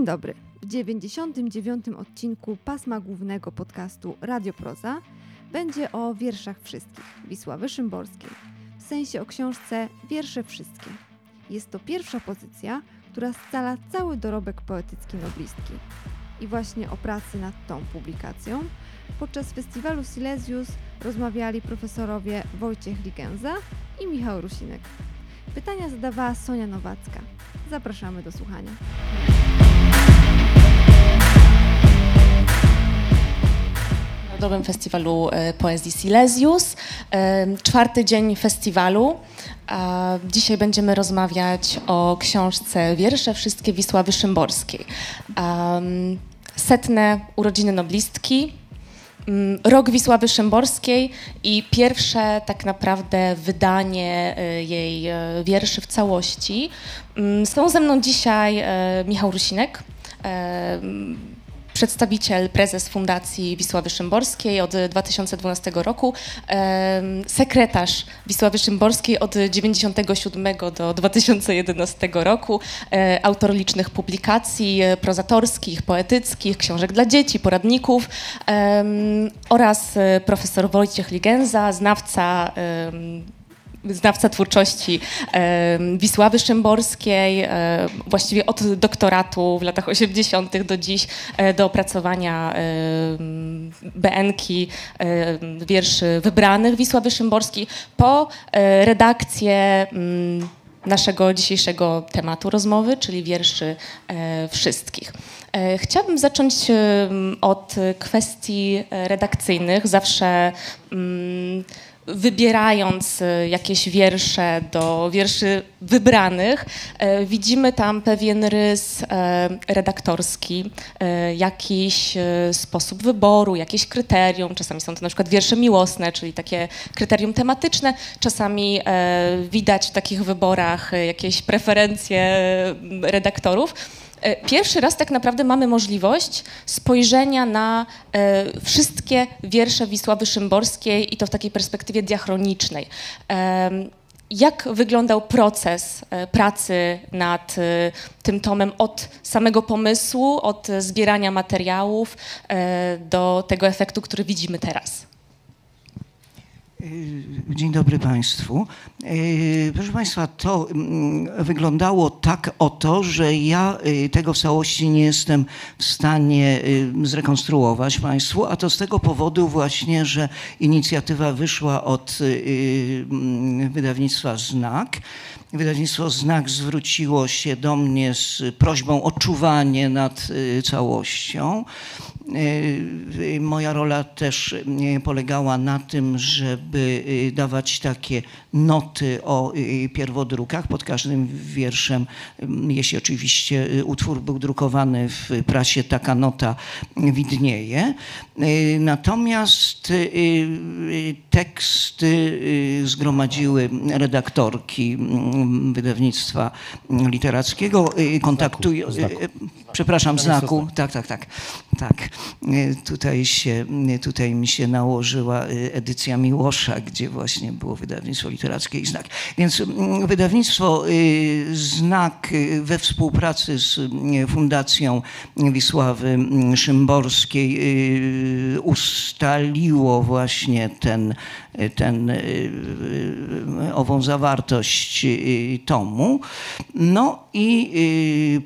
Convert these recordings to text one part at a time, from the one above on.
Dzień dobry. W 99. odcinku pasma głównego podcastu Radio Proza będzie o wierszach wszystkich Wisławy Szymborskiej, w sensie o książce Wiersze wszystkie. Jest to pierwsza pozycja, która scala cały dorobek poetycki noblistki. I właśnie o pracy nad tą publikacją podczas festiwalu Silesius rozmawiali profesorowie Wojciech Ligenza i Michał Rusinek. Pytania zadawała Sonia Nowacka. Zapraszamy do słuchania. Narodowym Festiwalu e, Poezji Silesius. E, czwarty dzień festiwalu. Dzisiaj będziemy rozmawiać o książce Wiersze Wszystkie Wisławy Szymborskiej. Setne urodziny noblistki, Rok Wisławy Szymborskiej i pierwsze tak naprawdę wydanie e, jej wierszy w całości. Są ze mną dzisiaj Michał Rusinek, przedstawiciel, prezes Fundacji Wisławy Szymborskiej od 2012 roku, sekretarz Wisławy Szymborskiej od 1997 do 2011 roku, e, autor licznych publikacji prozatorskich, poetyckich, książek dla dzieci, poradników oraz e, profesor Wojciech Ligenza, znawca znawca twórczości e, Wisławy Szymborskiej, e, właściwie od doktoratu w latach 80. do dziś, e, do opracowania e, BN-ki e, wierszy wybranych Wisławy Szymborskiej, po e, redakcję naszego dzisiejszego tematu rozmowy, czyli wierszy wszystkich. Chciałabym zacząć od kwestii redakcyjnych. Zawsze wybierając e, jakieś wiersze do wierszy wybranych, e, widzimy tam pewien rys e, redaktorski, jakiś sposób wyboru, jakieś kryterium. Czasami są to na przykład wiersze miłosne, czyli takie kryterium tematyczne. Czasami widać w takich wyborach jakieś preferencje redaktorów. E, pierwszy raz tak naprawdę mamy możliwość spojrzenia na e, wszystkie wiersze Wisławy Szymborskiej i to w takiej perspektywie diachronicznej. Jak wyglądał proces e, pracy nad tym tomem od samego pomysłu, od zbierania materiałów do tego efektu, który widzimy teraz? E, dzień dobry Państwu. E, proszę Państwa, to mm, wyglądało tak oto, że ja e, tego w całości nie jestem w stanie zrekonstruować Państwu, a to z tego powodu właśnie, że inicjatywa wyszła od mm, wydawnictwa Znak. Wydawnictwo Znak zwróciło się do mnie z prośbą o czuwanie nad całością. E, moja rola też e, polegała na tym, żeby dawać takie noty o pierwodrukach pod każdym wierszem. Jeśli oczywiście utwór był drukowany w prasie, taka nota widnieje. Natomiast teksty zgromadziły redaktorki wydawnictwa literackiego. Kontaktują, przepraszam, znaku. Tak, tak, tak. tak. Tutaj, się, tutaj mi się nałożyła edycja Miłosza, gdzie właśnie było wydawnictwo literackie i Znak. Więc mm, wydawnictwo y, Znak y, we współpracy z y, Fundacją Wisławy Szymborskiej ustaliło właśnie ten, ten, ową zawartość tomu. No i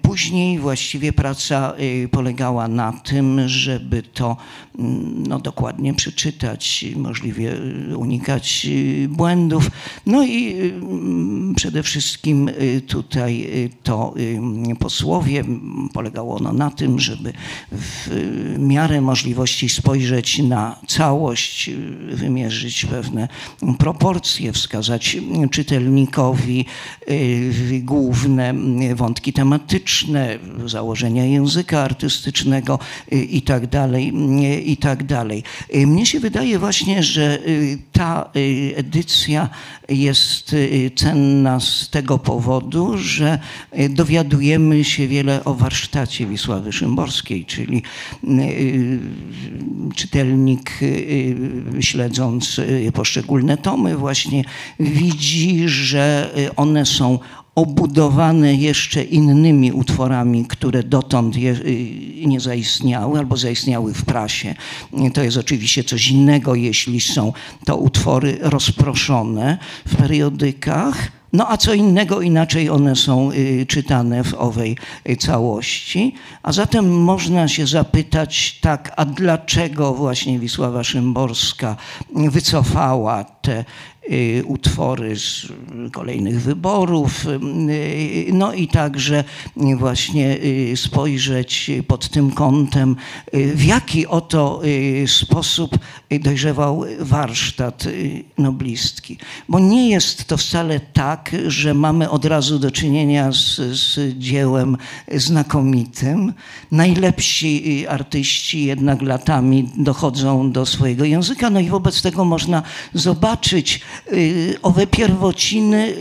później właściwie praca polegała na tym, żeby to mm, no, dokładnie przeczytać, możliwie unikać błędów. No i mm, przede wszystkim tutaj to posłowie polegało ono na tym, żeby w miarę możliwości spojrzeć na całość, wymierzyć pewne proporcje, wskazać czytelnikowi główne wątki tematyczne, założenia języka artystycznego i tak dalej, i tak dalej. Mnie się wydaje właśnie, że ta edycja jest cenna z tego powodu, że dowiadujemy się wiele o warsztacie Wisławy Szymborskiej, czyli czytelnik śledząc poszczególne tomy właśnie widzi, że one są obudowane jeszcze innymi utworami, które dotąd je, y, nie zaistniały albo zaistniały w prasie. To jest oczywiście coś innego, jeśli są to utwory rozproszone w periodykach. No a co innego, inaczej one są y, czytane w owej y, całości. A zatem można się zapytać, tak, a dlaczego właśnie Wisława Szymborska wycofała te utwory z kolejnych wyborów, y, no i także właśnie y, spojrzeć pod tym kątem, w jaki oto sposób dojrzewał warsztat noblistki. Bo nie jest to wcale tak, że mamy od razu do czynienia z, z dziełem znakomitym. Najlepsi artyści jednak latami dochodzą do swojego języka, no i wobec tego można zobaczyć, Y, owe pierwociny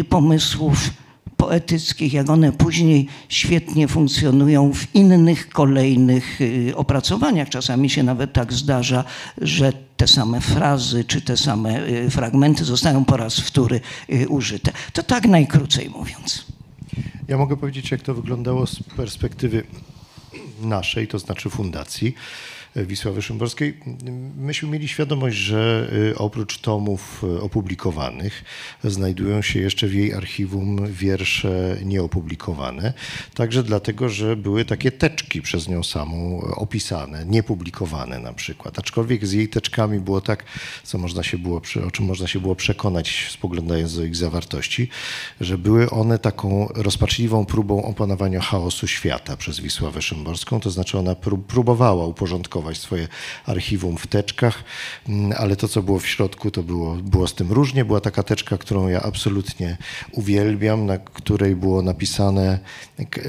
y, pomysłów poetyckich, jak one później świetnie funkcjonują w innych kolejnych y, opracowaniach. Czasami się nawet tak zdarza, że te same frazy czy te same fragmenty zostają po raz wtóry użyte. To tak najkrócej mówiąc. Ja mogę powiedzieć, jak to wyglądało z perspektywy naszej, to znaczy fundacji. Wisławy Szymborskiej. Myśmy mieli świadomość, że y, oprócz tomów y, opublikowanych znajdują się jeszcze w jej archiwum wiersze nieopublikowane. Także dlatego, że były takie teczki przez nią samą opisane, niepublikowane na przykład. Aczkolwiek z jej teczkami było tak, co można się było, o czym można się było przekonać spoglądając do ich zawartości, że były one taką rozpaczliwą próbą opanowania chaosu świata przez Wisławę Szymborską. To znaczy ona próbowała uporządkować swoje archiwum w teczkach, mm, ale to, co było w środku, to było, było z tym różnie. Była taka teczka, którą ja absolutnie uwielbiam, na której było napisane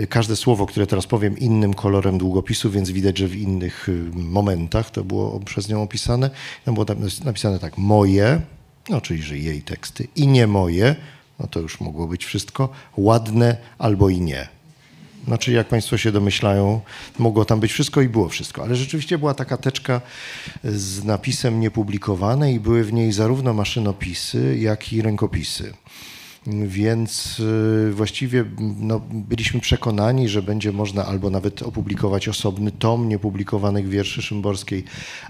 każde słowo, które teraz powiem, innym kolorem długopisu, więc widać, że w innych y, momentach to było przez nią opisane. Tam było napisane tak, moje, no czyli, że jej teksty, i nie moje, no to już mogło być wszystko, ładne albo i nie. Znaczy, jak Państwo się domyślają, mogło tam być wszystko i było wszystko. Ale rzeczywiście była taka teczka z napisem niepublikowane i były w niej zarówno maszynopisy, jak i rękopisy. Więc y, właściwie no, byliśmy przekonani, że będzie można albo nawet opublikować osobny tom niepublikowanych wierszy Szymborskiej,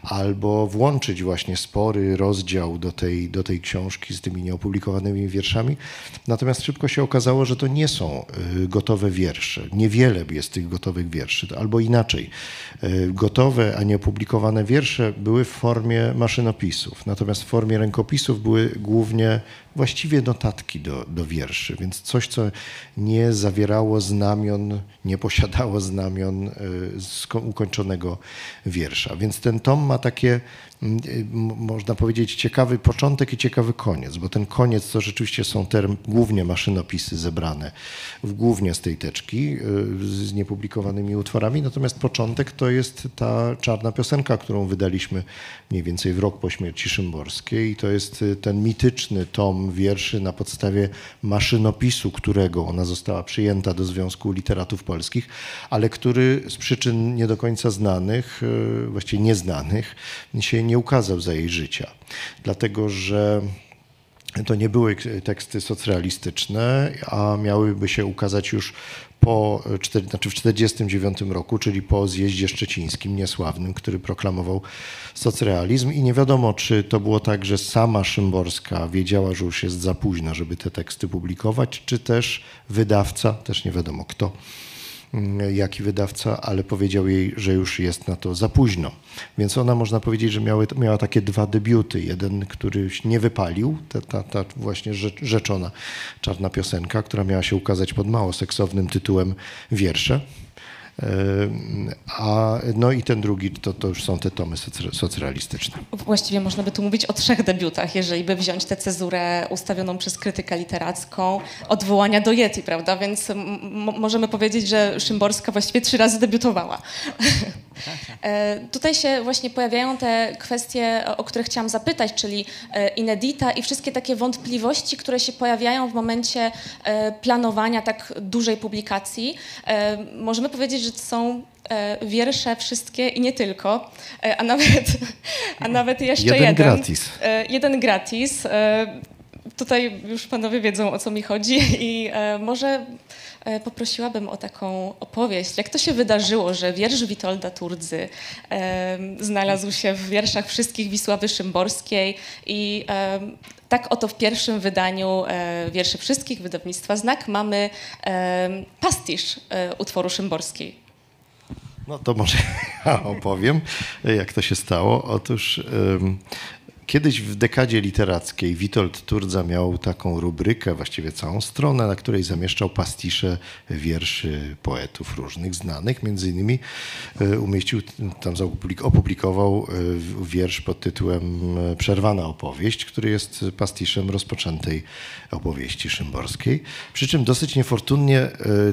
albo włączyć właśnie spory rozdział do tej, do tej książki z tymi nieopublikowanymi wierszami. Natomiast szybko się okazało, że to nie są y, gotowe wiersze. Niewiele jest tych gotowych wierszy. Albo inaczej, y, gotowe, a nieopublikowane wiersze były w formie maszynopisów, natomiast w formie rękopisów były głównie właściwie notatki do, do wierszy, więc coś, co nie zawierało znamion, nie posiadało znamion y, ukończonego wiersza. Więc ten tom ma takie można powiedzieć, ciekawy początek i ciekawy koniec, bo ten koniec to rzeczywiście są te głównie maszynopisy zebrane głównie z tej teczki y, z niepublikowanymi utworami, natomiast początek to jest ta czarna piosenka, którą wydaliśmy mniej więcej w rok po śmierci Szymborskiej. I to jest y, ten mityczny tom wierszy na podstawie maszynopisu, którego ona została przyjęta do Związku Literatów Polskich, ale który z przyczyn nie do końca znanych, właściwie nieznanych, się nie nie ukazał za jej życia, dlatego że to nie były teksty socrealistyczne, a miałyby się ukazać już po, znaczy w 1949 roku, czyli po zjeździe szczecińskim niesławnym, który proklamował socrealizm. I nie wiadomo, czy to było tak, że sama Szymborska wiedziała, że już jest za późno, żeby te teksty publikować, czy też wydawca, też nie wiadomo kto, Mm, jaki wydawca, ale powiedział jej, że już jest na to za późno. Więc ona można powiedzieć, że miały, miała takie dwa debiuty. Jeden, który nie wypalił, ta, ta, ta właśnie rzeczona czarna piosenka, która miała się ukazać pod mało seksownym tytułem Wiersze. A, no i ten drugi to, to już są te tomy socrealistyczne. Właściwie można by tu mówić o trzech debiutach, jeżeli by wziąć tę cezurę ustawioną przez krytykę literacką, odwołania do Yeti, prawda? Więc możemy powiedzieć, że Szymborska właściwie trzy razy debiutowała. E, tutaj się właśnie pojawiają te kwestie, o które chciałam zapytać, czyli e, inedita i wszystkie takie wątpliwości, które się pojawiają w momencie e, planowania tak dużej publikacji. Możemy powiedzieć, że to są wiersze wszystkie i nie tylko, a nawet, a nawet jeszcze jeden. Jeden gratis. Jeden gratis tutaj już panowie wiedzą, o co mi chodzi i może poprosiłabym o taką opowieść, jak to się wydarzyło, że wiersz Witolda Turdzy e, znalazł się w wierszach wszystkich Wisławy Szymborskiej i e, tak oto w pierwszym wydaniu e, wierszy wszystkich wydawnictwa Znak mamy e, pastisz e, utworu Szymborskiej. No to może ja opowiem, jak to się stało. Otóż kiedyś w dekadzie literackiej Witold Turdza miał taką rubrykę, właściwie całą stronę, na której zamieszczał pastisze wierszy poetów różnych, znanych. Między innymi y, umieścił, tam opublikował y, wiersz pod tytułem y, Przerwana opowieść, który jest pastiszem rozpoczętej opowieści szymborskiej. Przy czym dosyć niefortunnie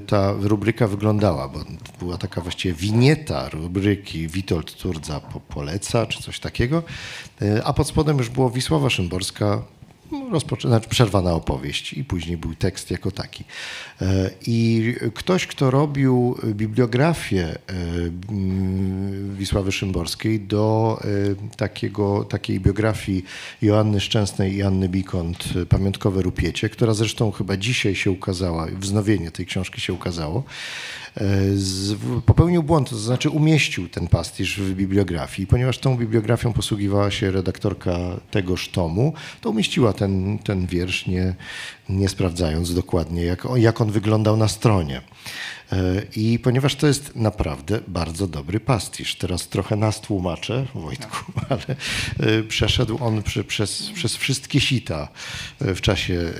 ta rubryka wyglądała, bo była taka właściwie winieta rubryki Witold Turdza po- poleca, czy coś takiego, a pod spodem już było Wisława Szymborska, no, rozpoczę- znaczy przerwana opowieść i później był tekst jako taki. I ktoś, kto robił bibliografię e, mm, Wisławy Szymborskiej do e, takiego, takiej biografii Joanny Szczęsnej i Anny Bikont e, Pamiątkowe Rupiecie, która zresztą chyba dzisiaj się ukazała, wznowienie tej książki się ukazało, popełnił błąd, to znaczy umieścił ten pastisz w bibliografii. Ponieważ tą bibliografią posługiwała się redaktorka tegoż tomu, to umieściła ten, ten wiersz, nie, nie sprawdzając dokładnie, jak, on- jak on wyglądał na stronie. E, I ponieważ to jest naprawdę bardzo dobry pastisz, teraz trochę nas tłumaczę, Wojtku, ale e, przeszedł on przy, przez, przez wszystkie sita e, w czasie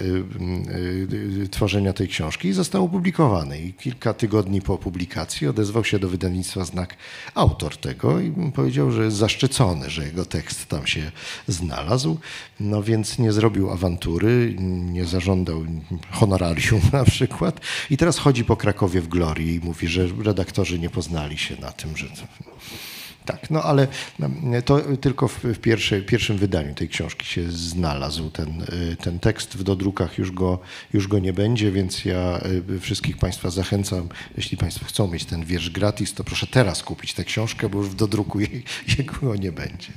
tworzenia tej książki i został opublikowany. I kilka tygodni po publikacji odezwał się do wydawnictwa Znak autor tego i powiedział, że jest zaszczycony, że jego tekst tam się znalazł. No więc nie zrobił awantury, nie zażądał honorarium na przykład. I teraz chodzi po Krakowie w glorii i mówi, że redaktorzy nie poznali się na tym, że... Tak, no ale to tylko w, w pierwszej, pierwszym wydaniu tej książki się znalazł ten, y, ten tekst. W dodrukach już go, już go nie będzie, więc ja y, wszystkich Państwa zachęcam, jeśli Państwo chcą mieć ten wiersz gratis, to proszę teraz kupić tę książkę, bo już w dodruku jej, jego nie będzie.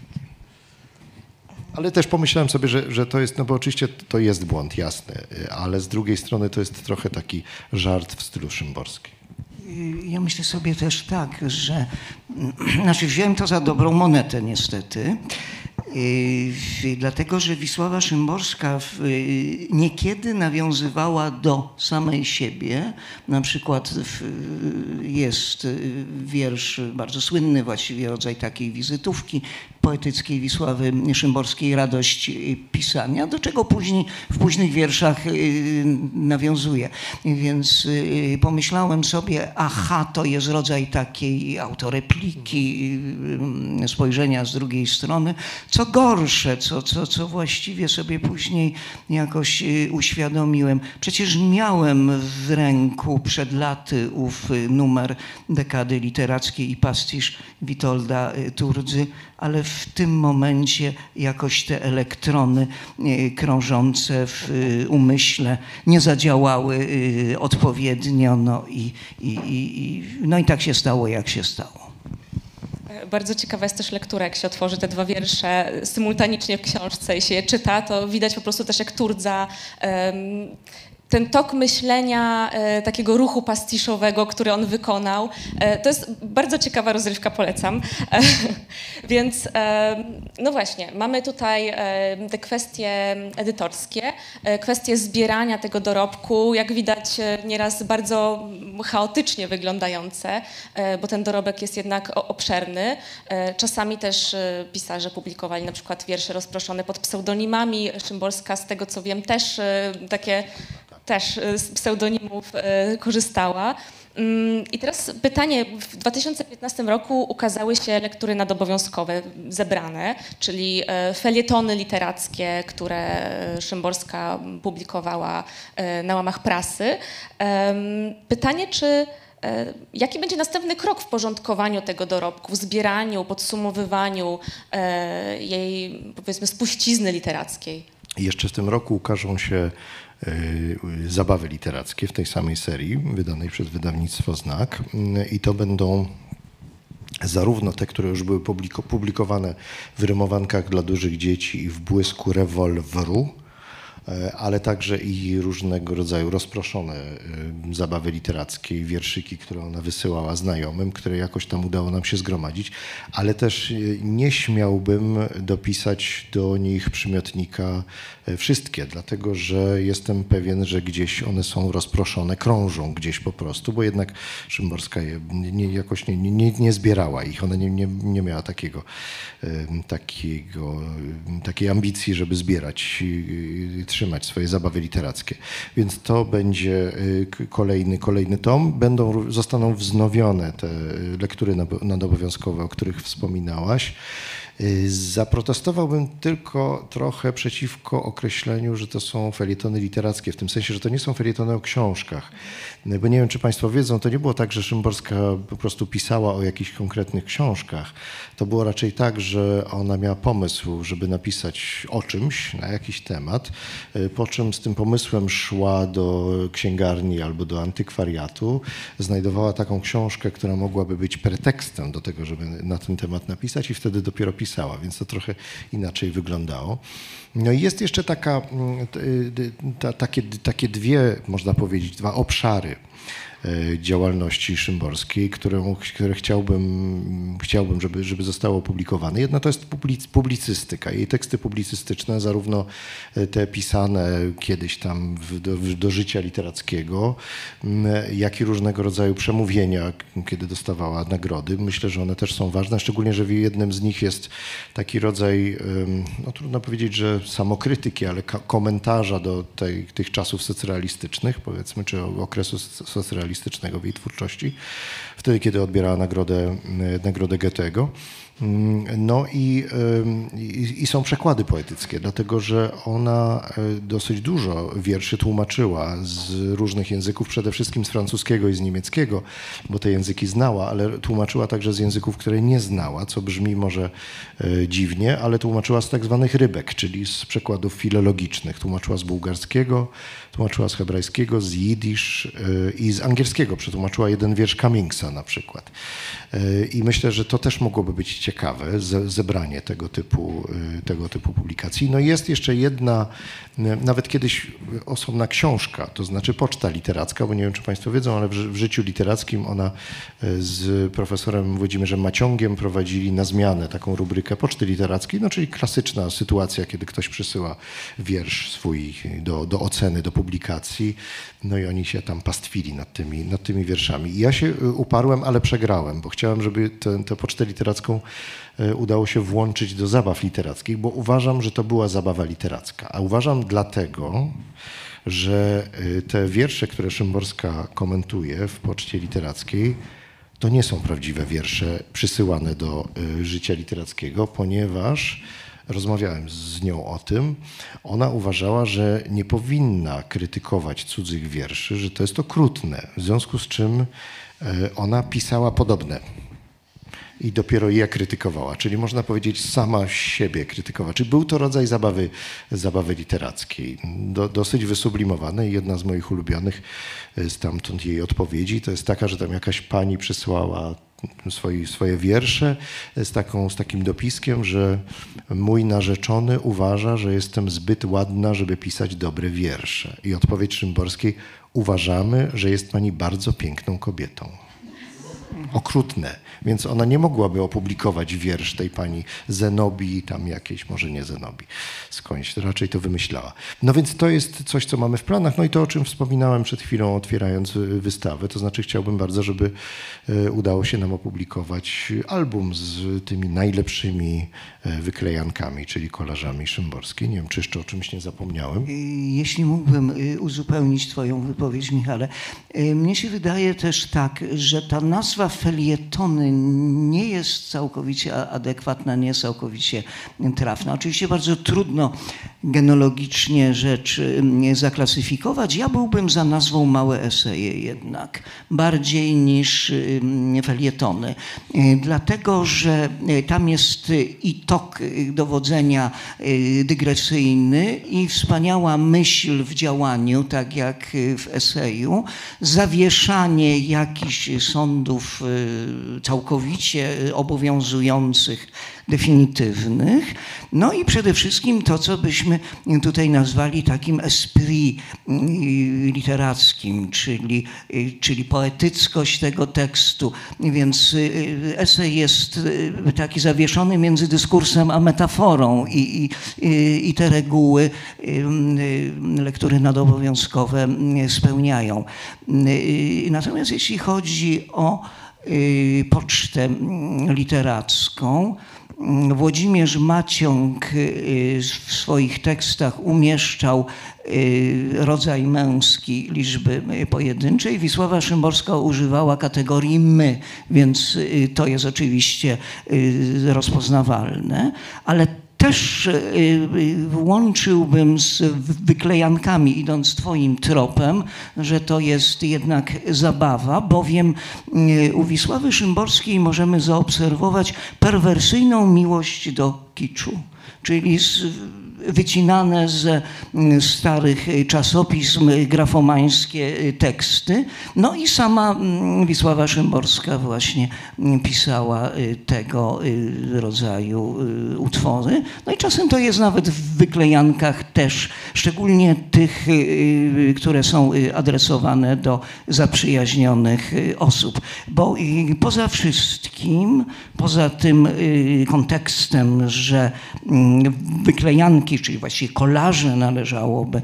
Ale też pomyślałem sobie, że, że to jest, no bo oczywiście to jest błąd, jasny, ale z drugiej strony to jest trochę taki żart w stylu szymborskim. Ja myślę sobie też tak, że znaczy wziąłem to za dobrą monetę niestety. Yy, dlatego, że Wisława Szymborska yy, niekiedy nawiązywała do samej siebie. Na przykład w, jest yy, wiersz bardzo słynny, właściwie rodzaj takiej wizytówki poetyckiej Wisławy Szymborskiej Radość pisania, do czego później w późnych wierszach yy, nawiązuje. Więc yy, pomyślałem sobie, aha, to jest rodzaj takiej autorepliki, spojrzenia z drugiej strony. Co gorsze, co, co, co właściwie sobie później jakoś uświadomiłem. Przecież miałem w ręku przed laty ów numer dekady literackiej i pastisz Witolda Turdzy, ale w tym momencie jakoś te elektrony y, krążące w y, umyśle nie zadziałały y, odpowiednio, no i, i, i, no i tak się stało, jak się stało. Bardzo ciekawa jest też lektura, jak się otworzy te dwa wiersze symultanicznie w książce i się je czyta, to widać po prostu też jak Turdza em, ten tok myślenia, e, takiego ruchu pastiszowego, który on wykonał. E, to jest bardzo ciekawa rozrywka, polecam. Więc e, no właśnie, mamy tutaj te kwestie edytorskie, kwestie zbierania tego dorobku, jak widać nieraz bardzo chaotycznie wyglądające, bo ten dorobek jest jednak obszerny. Czasami też pisarze publikowali na przykład wiersze rozproszone pod pseudonimami. Szymborska, z tego co wiem, też takie też e, z pseudonimów e, korzystała. Mm, I teraz pytanie. W 2015 roku ukazały się lektury nadobowiązkowe zebrane, czyli e, felietony literackie, które Szymborska publikowała na łamach prasy. Pytanie, czy jaki będzie następny krok w porządkowaniu tego dorobku, w zbieraniu, podsumowywaniu jej, powiedzmy, spuścizny literackiej? Jeszcze w tym roku ukażą się y, zabawy literackie w tej samej serii, wydanej przez wydawnictwo Znak. Y, I to będą zarówno te, które już były publiko- publikowane w rymowankach dla dużych dzieci i w błysku rewolweru, ale także i różnego rodzaju rozproszone e, zabawy literackie i wierszyki, które ona wysyłała znajomym, które jakoś tam udało nam się zgromadzić, ale też e, nie śmiałbym dopisać do nich przymiotnika wszystkie, dlatego że jestem pewien, że gdzieś one są rozproszone, krążą gdzieś po prostu, bo jednak Szymborska je nie, jakoś nie, nie, nie zbierała ich, ona nie, nie, nie miała takiego, takiego, takiej ambicji, żeby zbierać trzymać swoje zabawy literackie. Więc to będzie y, kolejny, kolejny tom. Będą, zostaną wznowione te lektury nadobowiązkowe, o których wspominałaś. Y, zaprotestowałbym tylko trochę przeciwko określeniu, że to są felietony literackie, w tym sensie, że to nie są felietony o książkach. Y, bo nie wiem, czy Państwo wiedzą, to nie było tak, że Szymborska po prostu pisała o jakichś konkretnych książkach. To było raczej tak, że ona miała pomysł, żeby napisać o czymś, na jakiś temat, y, po czym z tym pomysłem szła do księgarni albo do antykwariatu, znajdowała taką książkę, która mogłaby być pretekstem do tego, żeby na ten temat napisać i wtedy dopiero pisała, więc to trochę inaczej wyglądało. No i jest jeszcze taka, mm, ta, takie, takie dwie, można powiedzieć, dwa obszary działalności szymborskiej, którą, które chciałbym, chciałbym żeby, żeby zostało opublikowane. Jedna to jest publicystyka. Jej teksty publicystyczne, zarówno e, te pisane kiedyś tam w, do, do życia literackiego, jak i różnego rodzaju przemówienia, kiedy dostawała nagrody. Myślę, że one też są ważne, szczególnie, że w jednym z nich jest taki rodzaj, no trudno powiedzieć, że samokrytyki, ale komentarza do tej, tych czasów socrealistycznych, powiedzmy, czy okresu socrealistycznego realistycznego w jej twórczości, wtedy kiedy odbierała nagrodę, nagrodę Goethego. Mm, no i, i, i, są przekłady poetyckie, dlatego że ona e, dosyć dużo wierszy tłumaczyła z różnych języków, przede wszystkim z francuskiego i z niemieckiego, bo te języki znała, ale tłumaczyła także z języków, które nie znała, co brzmi może e, dziwnie, ale tłumaczyła z tak zwanych rybek, czyli z przekładów filologicznych. Tłumaczyła z bułgarskiego, tłumaczyła z hebrajskiego, z jidysz e, i z angielskiego. Przetłumaczyła jeden wiersz Cummingsa na przykład. I myślę, że to też mogłoby być ciekawe, zebranie tego typu, y, tego typu publikacji. No i jest jeszcze jedna, nawet kiedyś osobna książka, to znaczy Poczta Literacka, bo nie wiem, czy Państwo wiedzą, ale w życiu literackim ona z profesorem Włodzimierzem Maciągiem prowadzili na zmianę taką rubrykę Poczty Literackiej, no czyli klasyczna sytuacja, kiedy ktoś przysyła wiersz swój do, do oceny, do publikacji, no i oni się tam pastwili nad tymi, nad tymi wierszami. I ja się uparłem, ale przegrałem, bo chciałem, żeby tę pocztę literacką E, udało się włączyć do zabaw literackich, bo uważam, że to była zabawa literacka. A uważam dlatego, że e, te wiersze, które Szymborska komentuje w poczcie literackiej, to nie są prawdziwe wiersze przysyłane do życia literackiego, ponieważ rozmawiałem z nią o tym. Ona uważała, że nie powinna krytykować cudzych wierszy, że to jest okrutne, w związku z czym ona pisała podobne i dopiero je krytykowała, czyli można powiedzieć sama siebie krytykowała. Czy był to rodzaj zabawy, zabawy literackiej, do, dosyć wysublimowanej. Jedna z moich ulubionych e, stamtąd jej odpowiedzi to jest taka, że tam jakaś pani przysłała swoje, swoje wiersze z, taką, z takim dopiskiem, że mój narzeczony uważa, że jestem zbyt ładna, żeby pisać dobre wiersze. I odpowiedź Szymborskiej, uważamy, że jest pani bardzo piękną kobietą. Okrutne więc ona nie mogłaby opublikować wiersz tej pani Zenobii, tam jakieś, może nie Zenobii, skądś, raczej to wymyślała. No więc to jest coś, co mamy w planach, no i to, o czym wspominałem przed chwilą, otwierając wystawę, to znaczy chciałbym bardzo, żeby e, udało się nam opublikować album z tymi najlepszymi e, wyklejankami, czyli kolarzami Szymborskiej. Nie wiem, czy jeszcze o czymś nie zapomniałem. Jeśli mógłbym uzupełnić twoją wypowiedź, Michale. Mnie się wydaje też tak, że ta nazwa felietony nie jest całkowicie adekwatna, nie jest całkowicie trafna. Oczywiście bardzo trudno genologicznie rzecz zaklasyfikować. Ja byłbym za nazwą małe eseje jednak, bardziej niż felietony. Dlatego, że tam jest i tok dowodzenia y, dygresyjny i wspaniała myśl w działaniu, tak jak w eseju, zawieszanie jakichś sądów całkowicie obowiązujących, definitywnych. No i przede wszystkim to, co byśmy tutaj nazwali takim esprit literackim, czyli, czyli poetyckość tego tekstu. Więc esej jest taki zawieszony między dyskursem a metaforą i, i, i te reguły lektury nadobowiązkowe spełniają. Natomiast jeśli chodzi o y, pocztę literacką, Włodzimierz Maciąg y, w swoich tekstach umieszczał y, rodzaj męski liczby pojedynczej. Wisława Szymborska używała kategorii my, więc to jest oczywiście rozpoznawalne, ale też y, y, łączyłbym z wyklejankami, idąc Twoim tropem, że to jest jednak zabawa, bowiem y, u Wisławy Szymborskiej możemy zaobserwować perwersyjną miłość do kiczu, czyli z wycinane z mm, starych czasopism grafomańskie teksty. No i sama mm, Wisława Szymborska właśnie mm, pisała y, tego y, rodzaju y, utwory. No i czasem to jest nawet w wyklejankach też, szczególnie tych, które są adresowane do zaprzyjaźnionych osób. Bo poza wszystkim, poza tym kontekstem, że wyklejanki czyli właściwie kolaże należałoby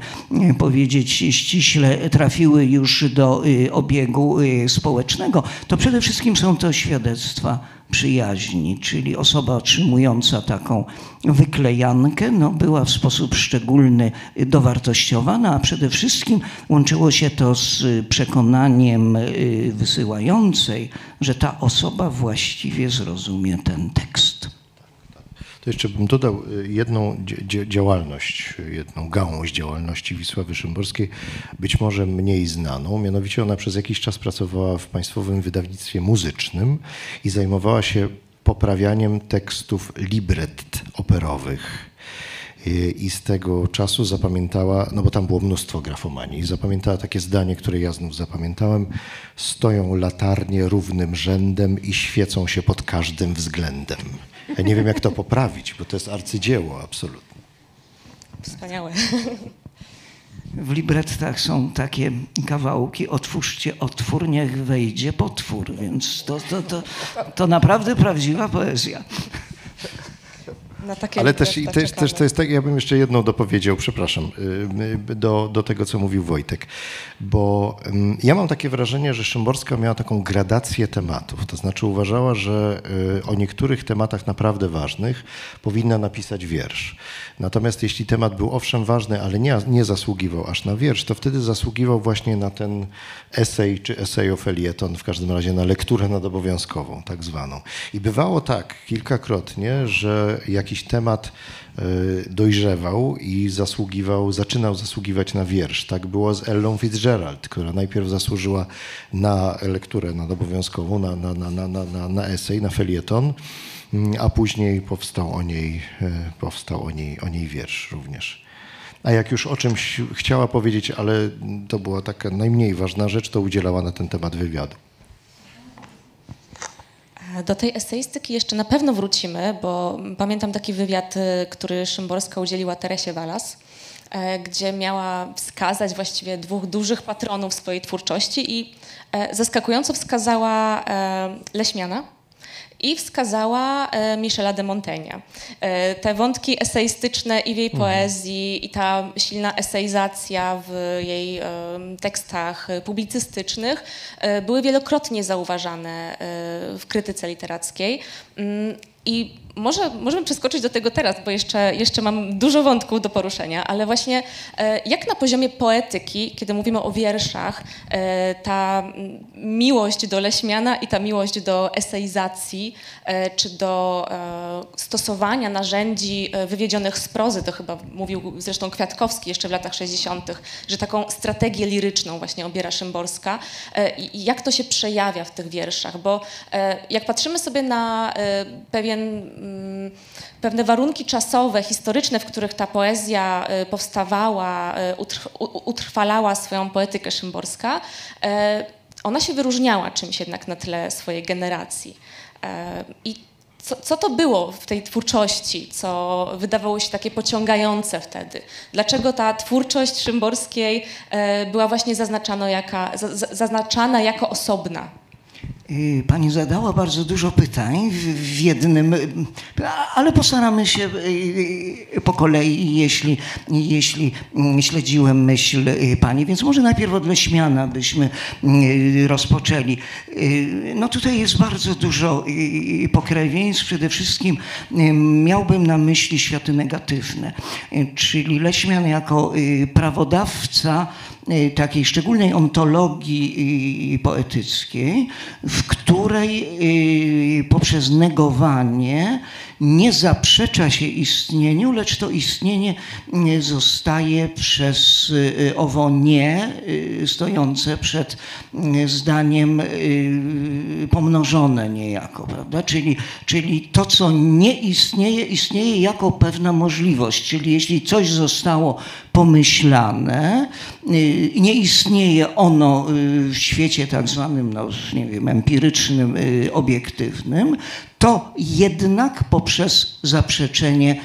powiedzieć ściśle, trafiły już do y, obiegu y, społecznego, to przede wszystkim są to świadectwa przyjaźni, czyli osoba otrzymująca taką wyklejankę no, była w sposób szczególny dowartościowana, a przede wszystkim łączyło się to z przekonaniem wysyłającej, że ta osoba właściwie zrozumie ten tekst. To jeszcze bym dodał y, jedną działalność, jedną gałąź działalności Wisławy Szymborskiej, być może mniej znaną. Mianowicie ona przez jakiś czas pracowała w Państwowym Wydawnictwie Muzycznym i zajmowała się poprawianiem tekstów libret operowych. I z tego czasu zapamiętała, no bo tam było mnóstwo grafomanii, zapamiętała takie zdanie, które ja znów zapamiętałem. Stoją latarnie równym rzędem i świecą się pod każdym względem. Ja nie wiem, jak to poprawić, bo to jest arcydzieło absolutnie. Wspaniałe. W librettach są takie kawałki, otwórzcie otwór, niech wejdzie potwór, więc to, to, to, to naprawdę prawdziwa poezja Ale też, też, też to jest tak, ja bym jeszcze jedną dopowiedział, przepraszam, y, do, do tego, co mówił Wojtek, bo ja mam takie wrażenie, że Szymborska miała taką gradację tematów, to znaczy uważała, że y, o niektórych tematach naprawdę ważnych powinna napisać wiersz. Natomiast jeśli temat był owszem ważny, ale nie, nie zasługiwał aż na wiersz, to wtedy zasługiwał właśnie na ten esej czy esejofelieton, w każdym razie na lekturę nadobowiązkową, tak zwaną. I bywało tak kilkakrotnie, że jakiś temat e, dojrzewał i zasługiwał, zaczynał zasługiwać na wiersz. Tak było z Ellą Fitzgerald, która najpierw zasłużyła na lekturę nadobowiązkową, na, na, na, na, na, na esej, na felieton, mm, a później powstał o niej, e, powstał o niej, o niej wiersz również. A jak już o czymś chciała powiedzieć, ale to była taka najmniej ważna rzecz, to udzielała na ten temat wywiadu. Do tej eseistyki jeszcze na pewno wrócimy, bo pamiętam taki wywiad, y, który Szymborska udzieliła Teresie Walas, e, gdzie miała wskazać właściwie dwóch dużych patronów swojej twórczości i e, zaskakująco wskazała e, Leśmiana, i wskazała e, Michela de Montaigne. E, te wątki eseistyczne i w jej mhm. poezji, i ta silna eseizacja w jej tekstach publicystycznych e, były wielokrotnie zauważane w krytyce literackiej. Mm, I może możemy przeskoczyć do tego teraz, bo jeszcze, jeszcze mam dużo wątków do poruszenia, ale właśnie e, jak na poziomie poetyki, kiedy mówimy o wierszach, e, ta miłość do Leśmiana i ta miłość do eseizacji, e, czy do stosowania narzędzi wywiedzionych z prozy, to chyba mówił zresztą Kwiatkowski jeszcze w latach 60., że taką strategię liryczną właśnie obiera Szymborska jak to się przejawia w tych wierszach, bo jak patrzymy sobie na pewien pewne warunki czasowe, historyczne, w których ta poezja y, powstawała, y, utrwalała swoją poetykę szymborska, y, ona się wyróżniała czymś jednak na tle swojej generacji. I co, co, to było w tej twórczości, co wydawało się takie pociągające wtedy? Dlaczego ta twórczość Szymborskiej była właśnie zaznaczana, zaznaczana jako osobna? Y, pani zadała bardzo dużo pytań w jednym, ale postaramy się y, y, po kolei, jeśli, jeśli mm, śledziłem myśl Pani. Więc może najpierw od Leśmiana byśmy rozpoczęli. No tutaj jest bardzo dużo pokrewieństw. Przede wszystkim miałbym na myśli światy negatywne, czyli Leśmian jako prawodawca Y, takiej szczególnej ontologii y, poetyckiej, w której y, poprzez negowanie nie zaprzecza się istnieniu, lecz to istnienie zostaje przez owo nie stojące przed zdaniem pomnożone niejako, prawda? Czyli, czyli to, co nie istnieje, istnieje jako pewna możliwość. Czyli jeśli coś zostało pomyślane, nie istnieje ono w świecie tak zwanym, no, nie wiem, empirycznym, obiektywnym, to jednak poprzez zaprzeczenie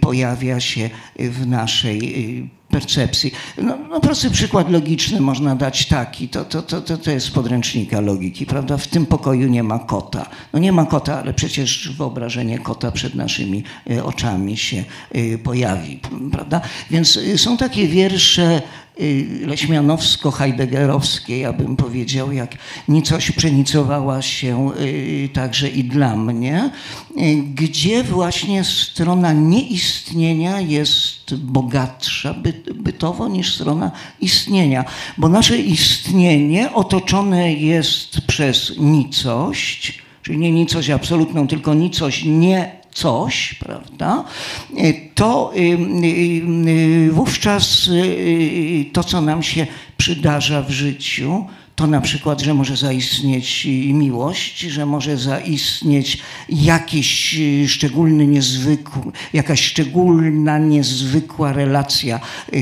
pojawia się w naszej percepcji. No, no, prosty przykład logiczny można dać taki, to, to, to, to jest z podręcznika logiki, prawda? W tym pokoju nie ma kota. No nie ma kota, ale przecież wyobrażenie kota przed naszymi y, oczami się y, pojawi, prawda? Więc y, są takie wiersze leśmianowsko-heideggerowskie, ja bym powiedział, jak nicość przenicowała się także i dla mnie, gdzie właśnie strona nieistnienia jest bogatsza bytowo niż strona istnienia, bo nasze istnienie otoczone jest przez nicość, czyli nie nicość absolutną, tylko nicość nie coś, prawda, to wówczas to, co nam się przydarza w życiu, to na przykład, że może zaistnieć miłość, że może zaistnieć jakiś szczególny, niezwykły, jakaś szczególna, niezwykła relacja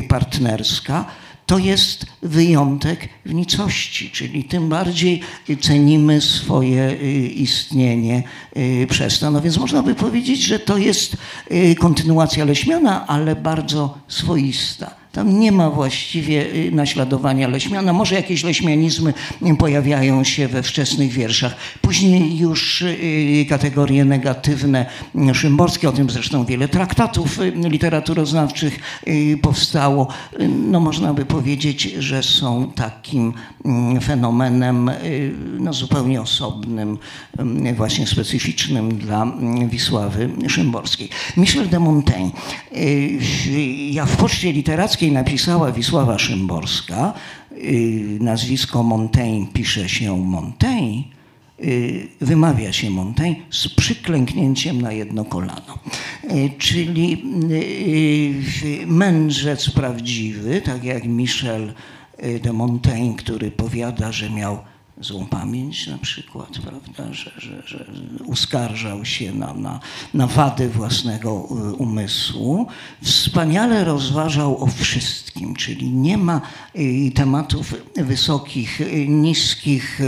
partnerska, to jest wyjątek w nicości, czyli tym bardziej cenimy swoje y, istnienie y, przez to. No więc można by powiedzieć, że to jest y, kontynuacja Leśmiana, ale bardzo swoista. Tam nie ma właściwie y, naśladowania leśmiana. Może jakieś leśmianizmy pojawiają się we wczesnych wierszach. Później już y, kategorie negatywne y, szymborskie, o tym zresztą wiele traktatów literaturoznawczych powstało. No można by powiedzieć, że są takim mm, fenomenem no, zupełnie osobnym, właśnie specyficznym dla mm, Wisławy Szymborskiej. Michel de Montaigne. Ja w poczcie literackiej napisała Wisława Szymborska, y, nazwisko Montaigne pisze się Montaigne, y, wymawia się Montaigne z przyklęknięciem na jedno kolano. Y, czyli mędrzec prawdziwy, tak jak Michel de Montaigne, który powiada, że miał złą pamięć na przykład, prawda, że, że, że uskarżał się na, na, na wady własnego y, umysłu. Wspaniale rozważał o wszystkim, czyli nie ma y, tematów wysokich, y, niskich,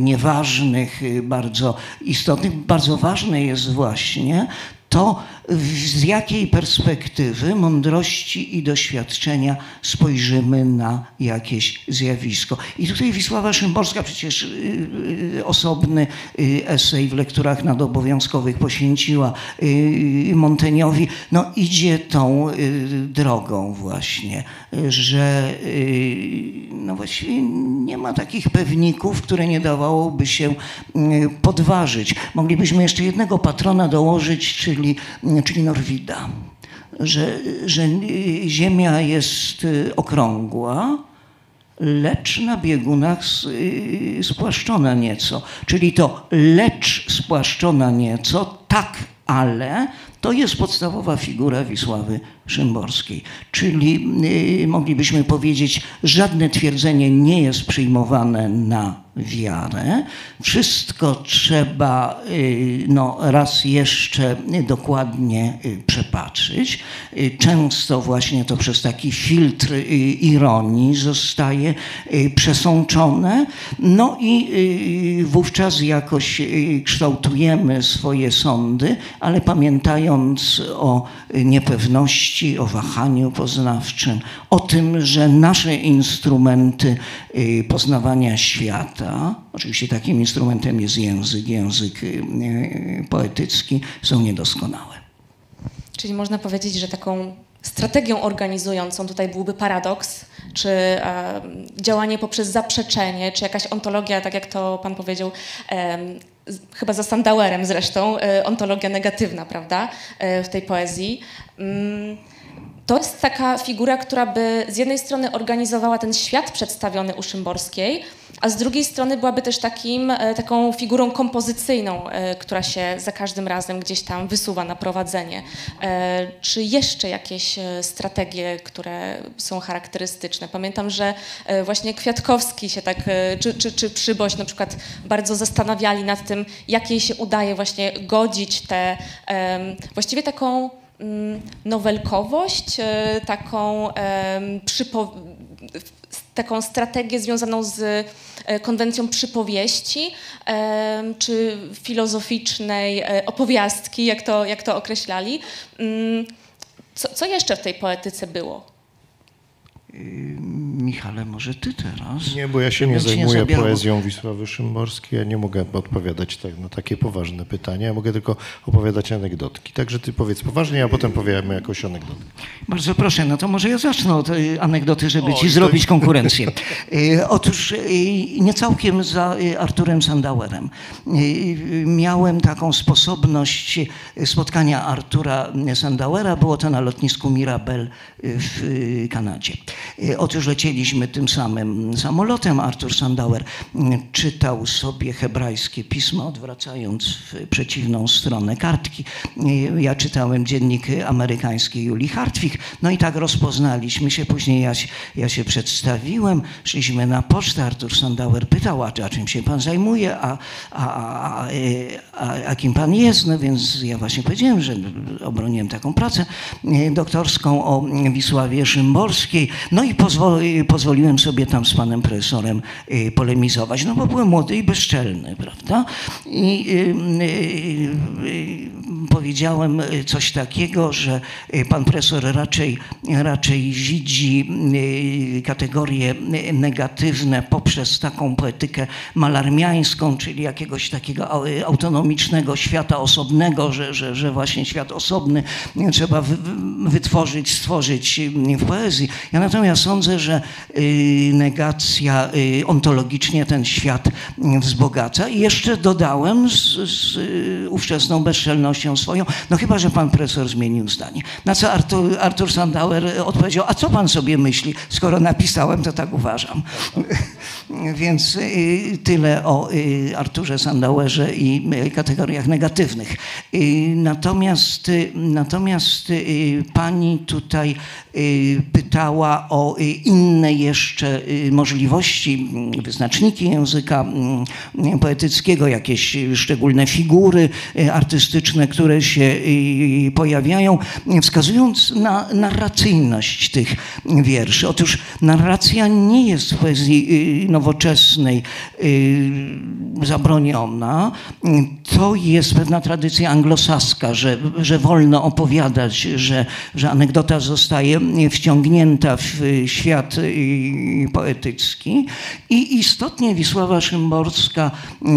nieważnych, bardzo istotnych. Bardzo ważne jest właśnie to z jakiej perspektywy mądrości i doświadczenia spojrzymy na jakieś zjawisko. I tutaj Wisława Szymborska przecież y, y, osobny y, esej w lekturach nadobowiązkowych poświęciła Monteniowi. No idzie tą drogą właśnie, że no właściwie nie ma takich pewników, które nie dawałoby się podważyć. Moglibyśmy jeszcze jednego patrona dołożyć, czyli czyli Norwida, że, że Ziemia jest y, okrągła, lecz na biegunach y, spłaszczona nieco. Czyli to lecz spłaszczona nieco, tak, ale to jest podstawowa figura Wisławy Szymborskiej. Czyli yy, moglibyśmy powiedzieć, żadne twierdzenie nie jest przyjmowane na wiarę. Wszystko trzeba y, no, raz jeszcze dokładnie y, przepatrzyć. Y, często właśnie to przez taki filtr ironii zostaje przesączone. No i wówczas jakoś kształtujemy swoje sądy, ale pamiętając o niepewności, o wahaniu poznawczym, o tym, że nasze instrumenty poznawania świata, oczywiście takim instrumentem jest język, język poetycki, są niedoskonałe. Czyli można powiedzieć, że taką strategią organizującą tutaj byłby paradoks, czy e, działanie poprzez zaprzeczenie, czy jakaś ontologia, tak jak to pan powiedział, e, chyba za Sandauerem zresztą, e, ontologia negatywna, prawda, e, w tej poezji. To jest taka figura, która by z jednej strony organizowała ten świat przedstawiony u Szymborskiej, a z drugiej strony byłaby też takim, e, taką figurą kompozycyjną, e, która się za każdym razem gdzieś tam wysuwa na prowadzenie. E, czy jeszcze jakieś strategie, które są charakterystyczne? Pamiętam, że właśnie Kwiatkowski się tak, czy, czy, czy Przyboś na przykład bardzo zastanawiali nad tym, jak jej się udaje właśnie godzić tę właściwie taką nowelkowość, taką przypo taką strategię związaną z e, konwencją przypowieści czy filozoficznej e, opowiastki, jak to, jak to określali. Mm, co, co jeszcze w tej poetyce było? Michale, może ty teraz? Nie, bo ja się nie zajmuję nie poezją Wisławy Szymborskiej. Ja nie mogę odpowiadać tak, na takie poważne pytania. Ja mogę tylko opowiadać anegdotki. Także ty powiedz poważnie, a potem powiemy jakoś anegdotę. Bardzo proszę, no to może ja zacznę od y, anegdoty, żeby o, ci zrobić konkurencję. Y, otóż y, nie całkiem za Arturem Sandauerem. Miałem taką sposobność spotkania Artura Sandauera. Było to na lotnisku Mirabel w Kanadzie. Otóż lecieliśmy tym samym samolotem. Artur Sandauer czytał sobie hebrajskie pismo, odwracając w przeciwną stronę kartki. Ja czytałem dziennik amerykański Julii Hartwig. No i tak rozpoznaliśmy się. Później ja, ja się przedstawiłem, szliśmy na pocztę. Artur Sandauer pytał, a, czym się pan zajmuje, a, a, a, a, a kim pan jest? No więc ja właśnie powiedziałem, że obroniłem taką pracę doktorską o Wisławie Szymborskiej. No i pozwoli, pozwoliłem sobie tam z panem profesorem y, polemizować, no bo byłem młody i bezczelny, prawda? I y, y, powiedziałem coś takiego, że pan profesor raczej, raczej widzi kategorie negatywne poprzez taką poetykę malarmiańską, czyli jakiegoś takiego autonomicznego świata osobnego, że, że, że właśnie świat osobny trzeba wytworzyć, stworzyć w poezji. Ja natomiast sądzę, że y, negacja y, ontologicznie ten świat wzbogaca. I jeszcze dodałem z, z y, ówczesną bezczelnością swoją, no chyba, że pan profesor zmienił zdanie. Na co Artur, Artur Sandauer odpowiedział, a co pan sobie myśli? Skoro napisałem, to tak uważam. Więc tyle o Arturze Sandauerze i kategoriach negatywnych. Natomiast, natomiast pani tutaj pytała o inne jeszcze możliwości, wyznaczniki języka poetyckiego, jakieś szczególne figury artystyczne, które się pojawiają, wskazując na narracyjność tych wierszy. Otóż narracja nie jest w poezji nowoczesnej zabroniona. To jest pewna tradycja anglosaska, że, że wolno opowiadać, że, że anegdota zostaje wciągnięta w świat poetycki. I istotnie Wisława Szymborska,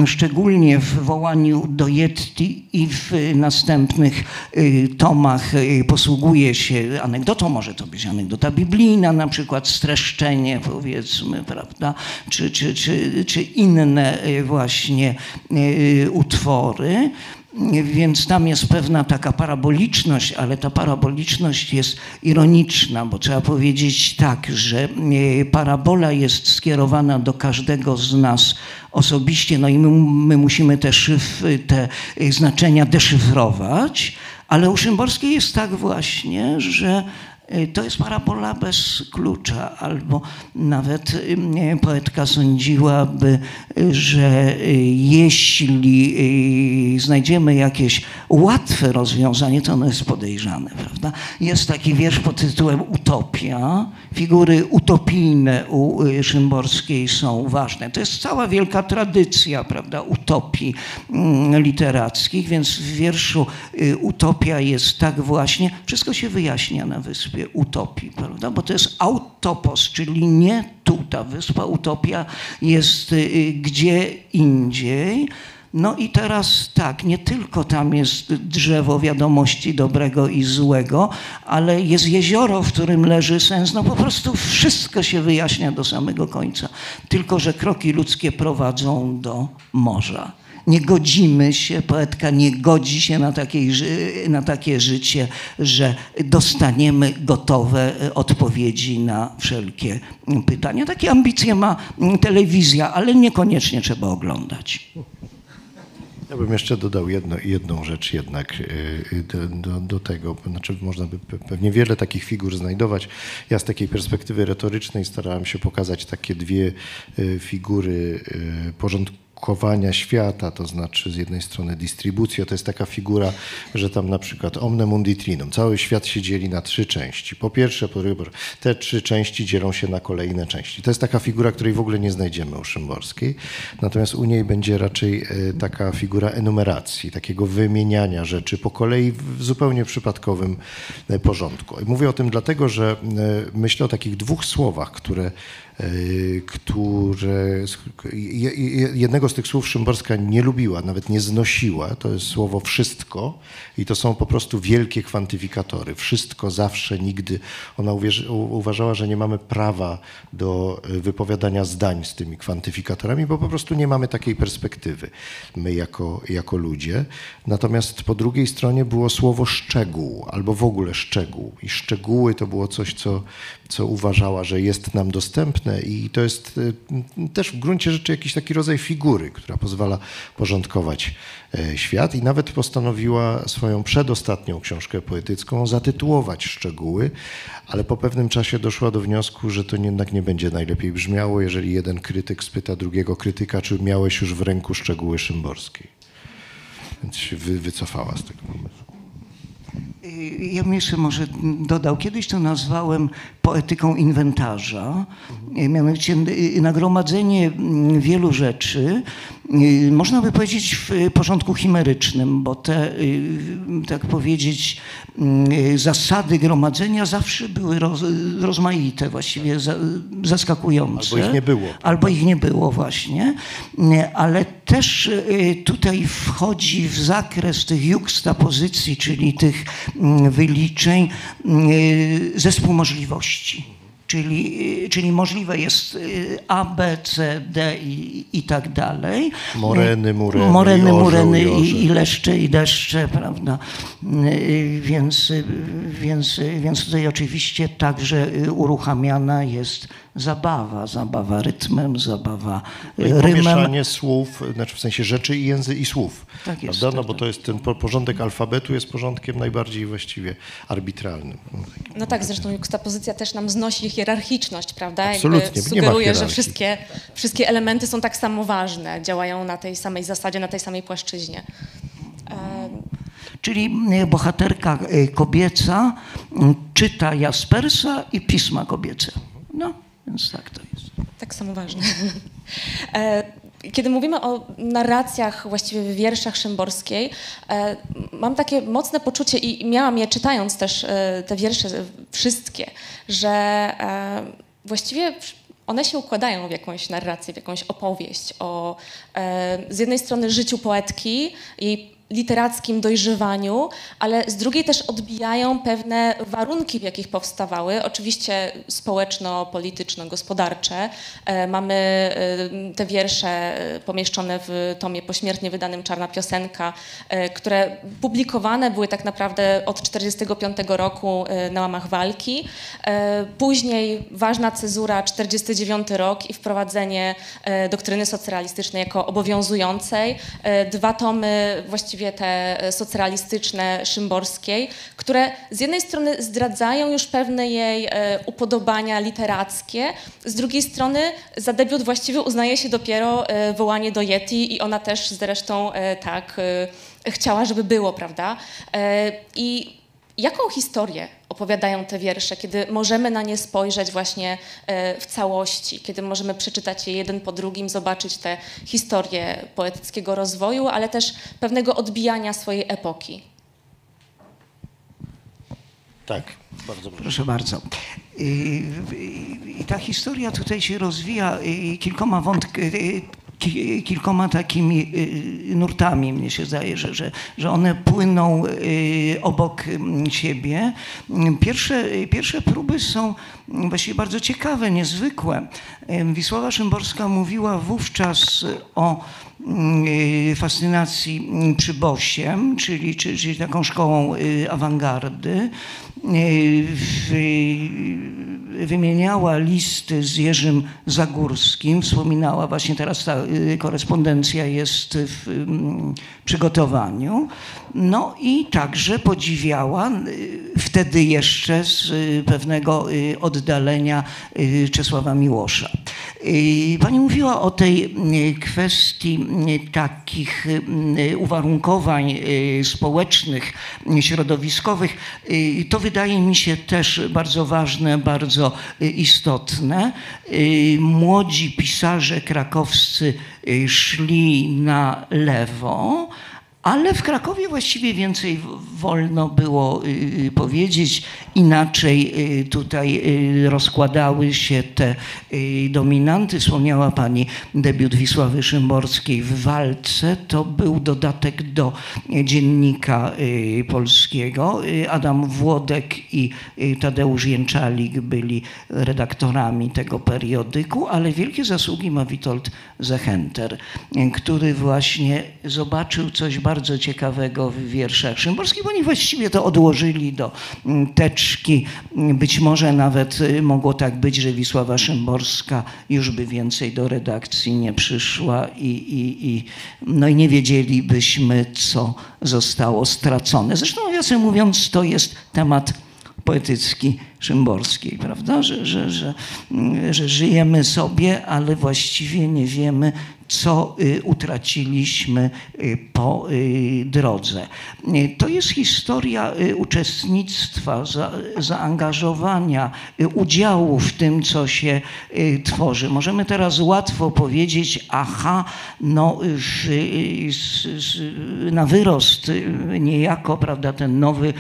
szczególnie w wołaniu do Yetti i w następnych y, tomach y, posługuje się anegdotą, może to być anegdota biblijna, na przykład streszczenie powiedzmy, prawda, czy, czy, czy, czy inne y, właśnie utwory. Więc tam jest pewna taka paraboliczność, ale ta paraboliczność jest ironiczna, bo trzeba powiedzieć tak, że e, parabola jest skierowana do każdego z nas osobiście, no i my, my musimy te, te znaczenia deszyfrować, ale u Szymborskiej jest tak właśnie, że to jest parabola bez klucza, albo nawet y, poetka sądziłaby, że jeśli znajdziemy jakieś łatwe rozwiązanie, to ono jest podejrzane, prawda? Jest taki wiersz pod tytułem Utopia. Figury utopijne u Szymborskiej są ważne. To jest cała wielka tradycja, prawda, utopii mm, literackich, więc w wierszu Utopia jest tak właśnie, wszystko się wyjaśnia na wyspie Utopii, prawda? Bo to jest autopos, czyli nie tu. Ta wyspa Utopia jest y, gdzie indziej. No i teraz tak, nie tylko tam jest drzewo wiadomości dobrego i złego, ale jest jezioro, w którym leży sens. No po prostu wszystko się wyjaśnia do samego końca. Tylko, że kroki ludzkie prowadzą do morza nie godzimy się, poetka nie godzi się na, na takie życie, że dostaniemy gotowe e, odpowiedzi na wszelkie pytania. Takie ambicje ma telewizja, ale niekoniecznie trzeba oglądać. Ja bym jeszcze dodał jedno, jedną rzecz jednak e, do, do, do, tego. Znaczy można by pewnie wiele takich figur znajdować. Ja z takiej perspektywy retorycznej starałem się pokazać takie dwie e, figury porządku kowania świata, to znaczy z jednej strony dystrybucja, to jest taka figura, że tam na przykład omne mundi trinum, cały świat się dzieli na trzy części. Po pierwsze, te trzy części dzielą się na kolejne części. To jest taka figura, której w ogóle nie znajdziemy u Szymborskiej, natomiast u niej będzie raczej e, taka figura enumeracji, takiego wymieniania rzeczy po kolei w zupełnie przypadkowym e, porządku. I mówię o tym dlatego, że e, myślę o takich dwóch słowach, które które jednego z tych słów Szymborska nie lubiła, nawet nie znosiła. To jest słowo wszystko i to są po prostu wielkie kwantyfikatory. Wszystko, zawsze, nigdy. Ona uważała, że nie mamy prawa do e, wypowiadania zdań z tymi kwantyfikatorami, bo po prostu nie mamy takiej perspektywy my jako, jako ludzie. Natomiast po drugiej stronie było słowo szczegół albo w ogóle szczegół. I szczegóły to było coś, co, co uważała, że jest nam dostępne i to jest y, też w gruncie rzeczy jakiś taki rodzaj figury, która pozwala porządkować e, świat i nawet postanowiła swoją przedostatnią książkę poetycką zatytułować Szczegóły, ale po pewnym czasie doszła do wniosku, że to jednak nie będzie najlepiej brzmiało, jeżeli jeden krytyk spyta drugiego krytyka, czy miałeś już w ręku Szczegóły Szymborskiej. Więc się wycofała z tego pomysłu. Ja bym jeszcze może dodał, kiedyś to nazwałem poetyką inwentarza, mianowicie nagromadzenie wielu rzeczy, można by powiedzieć w porządku chimerycznym, bo te, tak powiedzieć, zasady gromadzenia zawsze były roz, rozmaite, właściwie zaskakujące. Albo ich nie było. Albo ich nie było właśnie, ale też tutaj wchodzi w zakres tych juxtapozycji, czyli tych wyliczeń, zespół możliwości. Czyli, czyli możliwe jest A, B, C, D i, i tak dalej. Moreny, mureny, Moreny, i mureny i, i, leszcze i deszcze, prawda. Więc, więc, więc tutaj oczywiście także uruchamiana jest zabawa, zabawa rytmem, zabawa no rymem. Pomieszanie słów, znaczy w sensie rzeczy i język i słów. Tak jest. Prawda? No tak, bo to jest ten porządek alfabetu jest porządkiem najbardziej właściwie arbitralnym. No tak, zresztą ta pozycja też nam znosi hierarchiczność, prawda? Absolutnie, Jakby sugeruje, że wszystkie, wszystkie elementy są tak samo ważne, działają na tej samej zasadzie, na tej samej płaszczyźnie. Czyli bohaterka e, kobieca czyta Jaspersa i pisma kobiece. No, więc tak to jest. Tak samo ważne. E, kiedy mówimy o narracjach, właściwie w wierszach Szymborskiej, e, mam takie mocne poczucie i miałam je czytając też e, te wiersze wszystkie, że właściwie one się układają w jakąś narrację, w jakąś opowieść o z jednej strony życiu poetki, jej literackim dojrzewaniu, ale z drugiej też odbijają pewne warunki, w jakich powstawały, oczywiście społeczno-polityczno-gospodarcze. E, mamy e, te wiersze e, pomieszczone w tomie pośmiertnie wydanym Czarna Piosenka, które publikowane były tak naprawdę od 1945 roku na łamach walki. Później ważna cezura 49 rok i wprowadzenie doktryny socrealistycznej jako obowiązującej. Dwa tomy właściwie te socrealistyczne Szymborskiej, które z jednej strony zdradzają już pewne jej upodobania literackie, z drugiej strony za debiut właściwie uznaje się dopiero wołanie do Yeti i ona też zresztą tak chciała, żeby było, prawda? I jaką historię opowiadają te wiersze, kiedy możemy na nie spojrzeć właśnie e, w całości, kiedy możemy przeczytać je jeden po drugim, zobaczyć tę historię poetyckiego rozwoju, ale też pewnego odbijania swojej epoki. Tak, bardzo proszę. Proszę bardzo. I, I, ta historia tutaj się rozwija kilkoma wątkami kilkoma takimi y, nurtami, mnie się zdaje, że, że, że one płyną y, obok siebie. Pierwsze, pierwsze próby są właściwie bardzo ciekawe, niezwykłe. Wisława Szymborska mówiła wówczas o fascynacji przybosiem, czyli, czyli, taką szkołą y, awangardy. Wymieniała listy z Jerzym Zagórskim, wspominała właśnie teraz ta korespondencja jest w mm, przygotowaniu. No i także podziwiała wtedy jeszcze z pewnego oddalenia Czesława Miłosza. Pani mówiła o tej kwestii takich uwarunkowań społecznych, środowiskowych. To wydaje mi się też bardzo ważne, bardzo istotne. Młodzi pisarze krakowscy szli na lewo, ale w Krakowie właściwie więcej wolno było y, y, powiedzieć. Inaczej y, tutaj rozkładały się te dominanty. Wspomniała Pani debiut Wisławy Szymborskiej w walce. To był dodatek do dziennika polskiego. Adam Włodek i Tadeusz Jęczalik byli redaktorami tego periodyku, ale wielkie zasługi ma Witold Zechenter, który właśnie zobaczył coś bardzo bardzo ciekawego w wierszach szymborskich, bo oni właściwie to odłożyli do mm, teczki. Być może nawet y, mogło tak być, że Wisława Szymborska już by więcej do redakcji nie przyszła i, i, i, no i nie wiedzielibyśmy, co zostało stracone. Zresztą, nawiasem mówiąc, to jest temat poetycki Szymborskiej, prawda? Że, że, że, mm, że żyjemy sobie, ale właściwie nie wiemy, co y, utraciliśmy y, po y, drodze. To jest historia uczestnictwa, zaangażowania, udziału w tym, co się tworzy. Możemy teraz łatwo powiedzieć, aha, no na wyrost niejako, prawda, ten nowy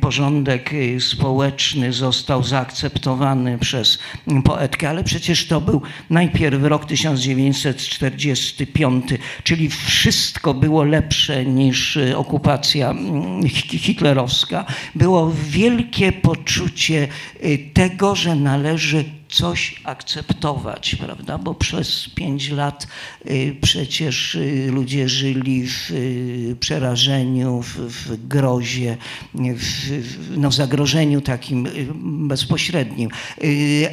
porządek społeczny został zaakceptowany przez poetkę, ale przecież to był najpierw rok 1940 1945, czyli wszystko było lepsze niż y, okupacja mm, hitlerowska. Było wielkie poczucie y, tego, że należy coś akceptować, prawda? Bo przez pięć lat y, przecież ludzie żyli w przerażeniu, w, w grozie, w, no, w zagrożeniu takim bezpośrednim.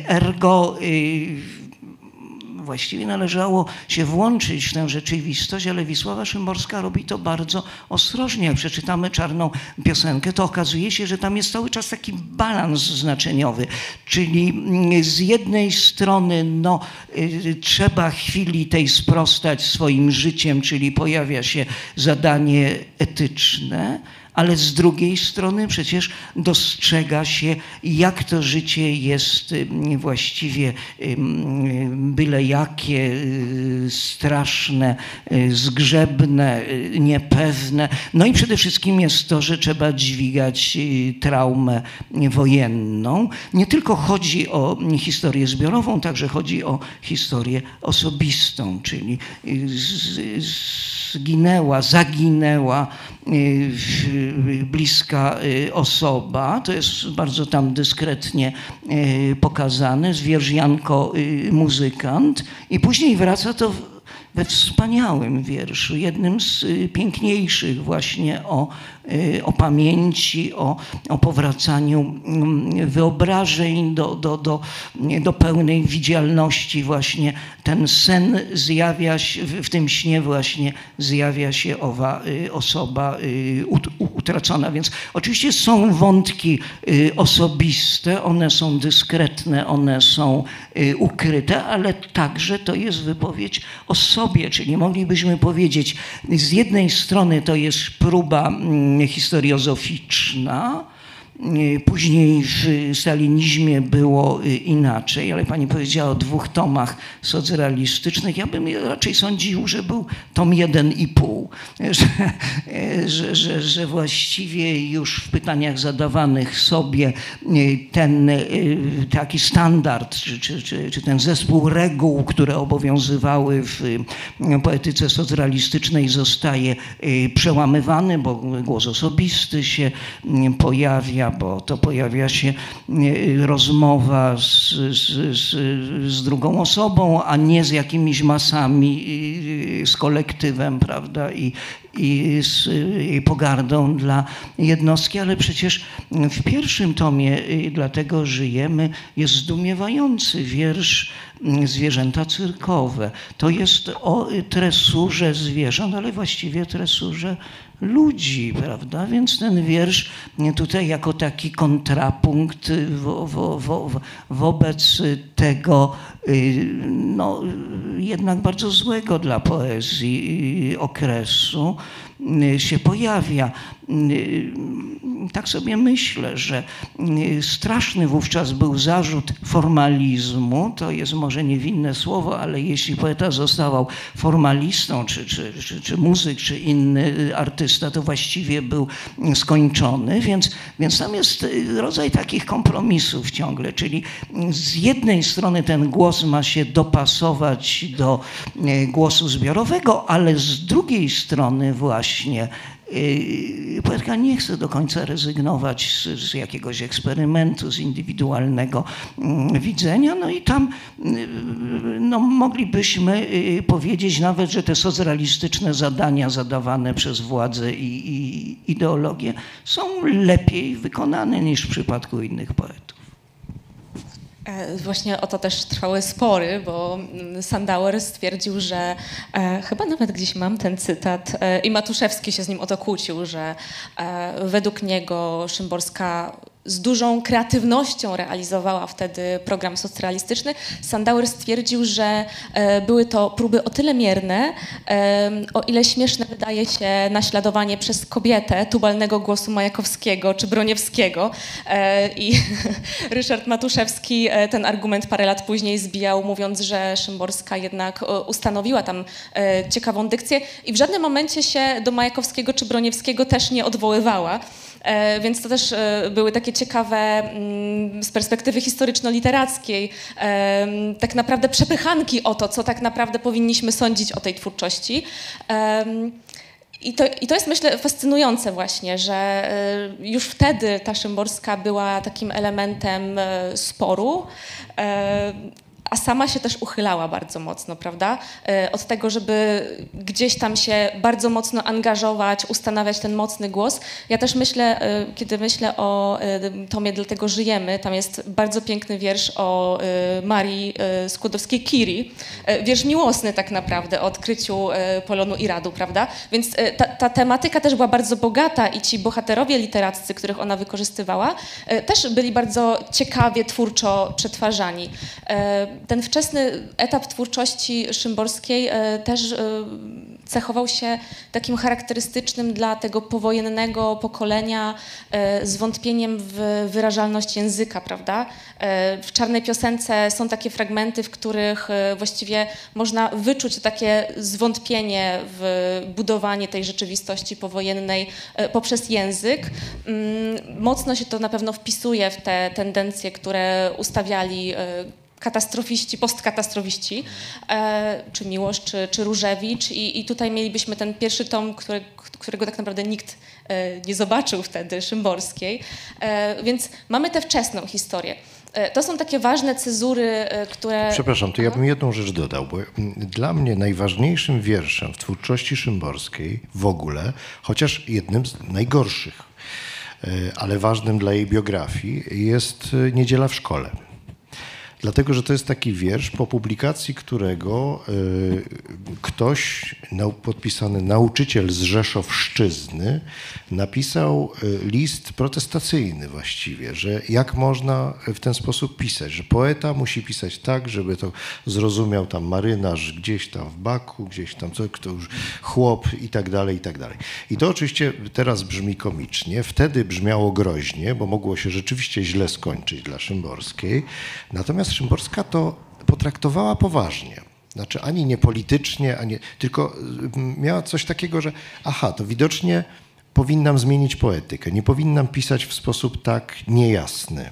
Ergo właściwie należało się włączyć w tę rzeczywistość, ale Wisława Szymborska robi to bardzo ostrożnie. Jak przeczytamy czarną piosenkę, to okazuje się, że tam jest cały czas taki balans znaczeniowy, czyli mm, z jednej strony no, y, trzeba chwili tej sprostać swoim życiem, czyli pojawia się zadanie etyczne, ale z drugiej strony przecież dostrzega się, jak to życie jest właściwie byle jakie, y, straszne, y, zgrzebne, y, niepewne. No i przede wszystkim jest to, że trzeba dźwigać traumę wojenną. Nie tylko chodzi o historię zbiorową, także chodzi o historię osobistą, czyli zginęła, zaginęła bliska y, osoba, to jest bardzo tam dyskretnie y, pokazane, zwierzianko y, muzykant. I później wraca to we wspaniałym wierszu, jednym z y, piękniejszych właśnie o, y, o pamięci, o, o powracaniu mm, wyobrażeń do, do, do, do pełnej widzialności właśnie. Ten sen zjawia się, w tym śnie właśnie zjawia się owa y, osoba utracona. Więc oczywiście są wątki osobiste, one są dyskretne, one są ukryte, ale także to jest wypowiedź o sobie, czyli moglibyśmy powiedzieć, z jednej strony to jest próba mm, historiozoficzna, później w stalinizmie było y, inaczej, ale pani powiedziała o dwóch tomach socrealistycznych. Ja bym raczej sądził, że był tom jeden i pół, że, że, że, właściwie już w pytaniach zadawanych sobie y, ten taki standard, czy, czy, czy, czy ten zespół reguł, które obowiązywały w poetyce socrealistycznej zostaje przełamywany, bo głos osobisty się pojawia, bo to pojawia się e, rozmowa z, z, z, z drugą osobą, a nie z jakimiś masami, z kolektywem, prawda, i, i z i pogardą dla jednostki, ale przecież w pierwszym tomie Dlatego żyjemy jest zdumiewający wiersz Zwierzęta cyrkowe. To jest o tresurze zwierząt, ale właściwie tresurze ludzi, prawda? Więc ten wiersz tutaj jako taki kontrapunkt wo, wo, wo, wobec tego y, no, jednak bardzo złego dla poezji okresu y, się pojawia. Y, tak sobie myślę, że straszny wówczas był zarzut formalizmu, to jest może niewinne słowo, ale jeśli poeta zostawał formalistą, czy, czy, czy, czy muzyk, czy inny artysta, to właściwie był skończony, więc, więc tam jest rodzaj takich kompromisów ciągle, czyli z jednej strony ten głos ma się dopasować do głosu zbiorowego, ale z drugiej strony właśnie e, Poetka nie chce do końca rezygnować z, z, jakiegoś eksperymentu, z indywidualnego mm, widzenia. No i tam mm, no, moglibyśmy y, powiedzieć nawet, że te socrealistyczne zadania zadawane przez władzę i, i ideologię są lepiej wykonane niż w przypadku innych poetów. E, właśnie o to też trwały spory, bo mm, Sandauer stwierdził, że e, chyba nawet gdzieś mam ten cytat e, i Matuszewski się z nim o to kłócił, że e, według niego Szymborska z dużą kreatywnością realizowała wtedy program socrealistyczny. Sandauer stwierdził, że e, były to próby o tyle mierne, e, o ile śmieszne wydaje się naśladowanie przez kobietę tubalnego głosu Majakowskiego czy Broniewskiego. E, I Ryszard Matuszewski ten argument parę lat później zbijał, mówiąc, że Szymborska jednak ustanowiła tam ciekawą dykcję i w żadnym momencie się do Majakowskiego czy Broniewskiego też nie odwoływała. E, więc to też e, były takie ciekawe mm, z perspektywy historyczno-literackiej tak naprawdę przepychanki o to, co tak naprawdę powinniśmy sądzić o tej twórczości. I to, I to jest, myślę, fascynujące właśnie, że e, już wtedy ta Szymborska była takim elementem sporu a sama się też uchylała bardzo mocno, prawda? E, od tego, żeby gdzieś tam się bardzo mocno angażować, ustanawiać ten mocny głos. Ja też myślę, e, kiedy myślę o e, tomie Dlatego żyjemy, tam jest bardzo piękny wiersz o Marii Skłodowskiej-Curie. Wiersz miłosny tak naprawdę o odkryciu Polonu i Radu, prawda? Więc ta, ta tematyka też była bardzo bogata i ci bohaterowie literaccy, których ona wykorzystywała, też byli bardzo ciekawie, twórczo przetwarzani ten wczesny etap twórczości Szymborskiej e, też e, cechował się takim charakterystycznym dla tego powojennego pokolenia e, zwątpieniem w wyrażalność języka, prawda? W Czarnej Piosence są takie fragmenty, w których właściwie można wyczuć takie zwątpienie w budowanie tej rzeczywistości powojennej poprzez język. Mm, mocno się to na pewno wpisuje w te tendencje, które ustawiali katastrofiści, postkatastrofiści, e, czy Miłosz, czy, czy Różewicz I, i tutaj mielibyśmy ten pierwszy tom, który, którego tak naprawdę nikt e, nie zobaczył wtedy, Szymborskiej, e, więc mamy tę wczesną historię. To są takie ważne cezury, które... Przepraszam, to ja bym jedną rzecz dodał, bo mm, dla mnie najważniejszym wierszem w twórczości szymborskiej w ogóle, chociaż jednym z najgorszych, ale ważnym dla jej biografii, jest Niedziela w szkole. Dlatego, że to jest taki wiersz, po publikacji którego y, ktoś, nau, podpisany nauczyciel z Rzeszowszczyzny, napisał y, list protestacyjny właściwie, że jak można w ten sposób pisać, że poeta musi pisać tak, żeby to zrozumiał tam marynarz gdzieś tam w Baku, gdzieś tam co, kto już chłop i tak dalej, i tak dalej. I to oczywiście teraz brzmi komicznie, wtedy brzmiało groźnie, bo mogło się rzeczywiście źle skończyć dla Szymborskiej. Natomiast Szymborska to potraktowała poważnie. Znaczy ani nie politycznie, ani, tylko mm, miała coś takiego, że aha, to widocznie powinnam zmienić poetykę, nie powinnam pisać w sposób tak niejasny.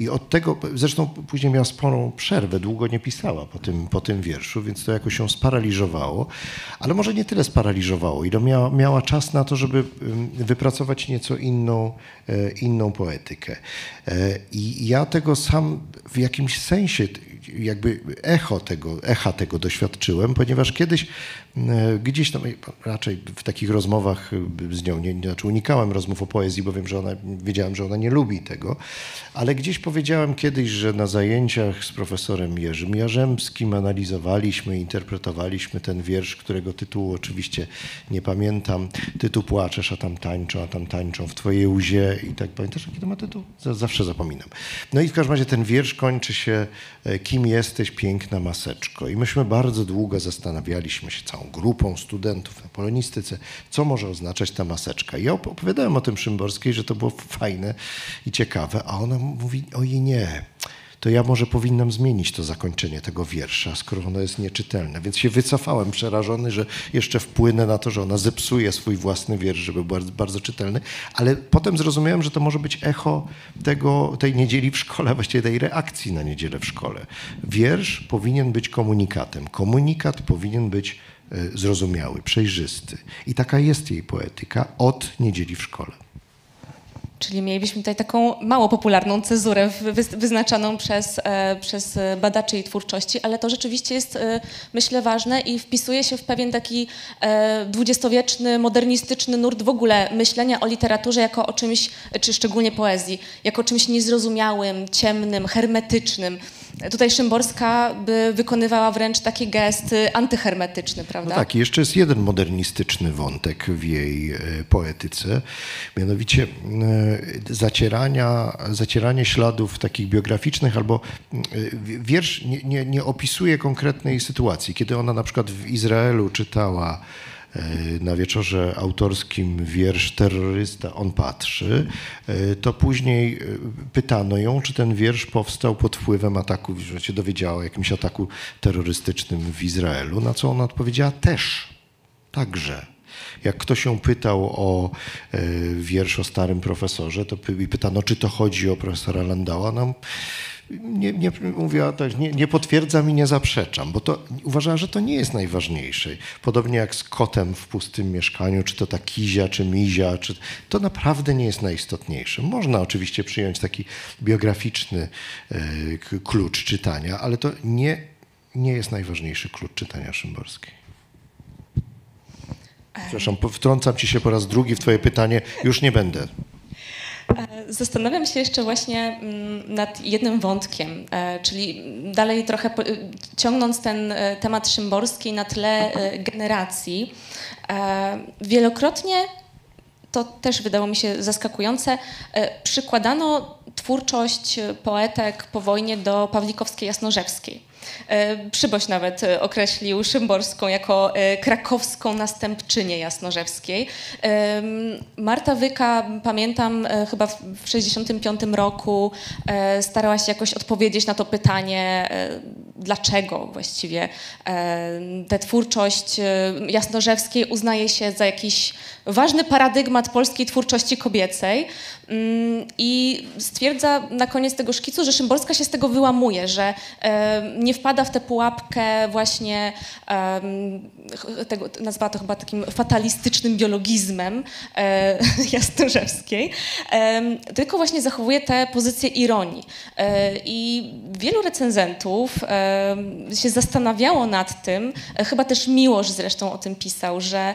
I od tego, zresztą później miała sporą przerwę, długo nie pisała po tym, po tym wierszu, więc to jakoś się sparaliżowało, ale może nie tyle sparaliżowało, ile miała, miała czas na to, żeby wypracować nieco inną, e, inną poetykę. E, I ja tego sam w jakimś sensie jakby echo tego, echa tego doświadczyłem, ponieważ kiedyś e, gdzieś tam, raczej w takich rozmowach z nią, nie, znaczy unikałem rozmów o poezji, bo wiem, że ona, wiedziałem, że ona nie lubi tego, ale gdzieś powiedziałem kiedyś, że na zajęciach z profesorem Jerzym Jarzębskim analizowaliśmy, interpretowaliśmy ten wiersz, którego tytułu oczywiście nie pamiętam. Tytuł Płaczesz, a tam tańczą, a tam tańczą w twojej łzie i tak pamiętasz, jaki to ma tytuł? Zawsze zapominam. No i w każdym razie ten wiersz kończy się e, Kim jesteś, piękna maseczko? I myśmy bardzo długo zastanawialiśmy się całą grupą studentów na polonistyce, co może oznaczać ta maseczka. Ja opowiadałem o tym Szymborskiej, że to było fajne i ciekawe, a ona mówi, ojej nie, to ja może powinnam zmienić to zakończenie tego wiersza, skoro ono jest nieczytelne. Więc się wycofałem przerażony, że jeszcze wpłynę na to, że ona zepsuje swój własny wiersz, żeby był bardzo, bardzo czytelny. Ale potem zrozumiałem, że to może być echo tego, tej niedzieli w szkole, właściwie tej reakcji na niedzielę w szkole. Wiersz powinien być komunikatem. Komunikat powinien być zrozumiały, przejrzysty. I taka jest jej poetyka od niedzieli w szkole. Czyli mielibyśmy tutaj taką mało popularną cezurę wyznaczoną przez, e, przez badaczy i twórczości, ale to rzeczywiście jest, e, myślę, ważne i wpisuje się w pewien taki e, dwudziestowieczny, modernistyczny nurt w ogóle myślenia o literaturze jako o czymś, czy szczególnie poezji, jako o czymś niezrozumiałym, ciemnym, hermetycznym. Tutaj Szymborska by wykonywała wręcz taki gest antyhermetyczny, prawda? No tak, jeszcze jest jeden modernistyczny wątek w jej e, poetyce, mianowicie e, zacierania, zacieranie śladów takich biograficznych, albo e, wiersz nie, nie, nie opisuje konkretnej sytuacji. Kiedy ona na przykład w Izraelu czytała na wieczorze autorskim wiersz Terrorysta, on patrzy, e, to później e, pytano ją, czy ten wiersz powstał pod wpływem ataku, że się dowiedziała o jakimś ataku terrorystycznym w Izraelu, na co ona odpowiedziała też, także. Jak ktoś ją pytał o wiersz o starym profesorze, to pytano, czy to chodzi o profesora Landała. Ona nie, nie mówiła tak, nie, nie potwierdzam i nie zaprzeczam, bo to uważała, że to nie jest najważniejsze. Podobnie jak z kotem w pustym mieszkaniu, czy to ta kizia, czy mizia, czy, to naprawdę nie jest najistotniejsze. Można oczywiście przyjąć taki biograficzny e, klucz czytania, ale to nie, nie jest najważniejszy klucz czytania Szymborskiej. Przepraszam, wtrącam ci się po raz drugi w twoje pytanie, już nie będę. E, zastanawiam się jeszcze właśnie mm, nad jednym wątkiem, e, czyli dalej trochę ciągnąc ten e, temat szymborski na tle generacji. Wielokrotnie to też wydało mi się zaskakujące. Przykładano twórczość poetek po wojnie do Pawlikowskiej Jasnorzewskiej. E, Przyboś nawet e, określił Szymborską jako e, krakowską następczynię Jasnorzewskiej. Marta Wyka, pamiętam, chyba w 1965 roku starała się jakoś odpowiedzieć na to pytanie dlaczego właściwie tę twórczość Jasnorzewskiej uznaje się za jakiś ważny paradygmat polskiej twórczości kobiecej mm, i stwierdza na koniec tego szkicu, że Szymborska się z tego wyłamuje, że nie wpada w tę pułapkę właśnie tego, to chyba takim fatalistycznym biologizmem e, Jasnorzewskiej, tylko właśnie zachowuje tę pozycję ironii. E, I wielu recenzentów się zastanawiało nad tym, e, chyba też Miłosz zresztą o tym pisał, że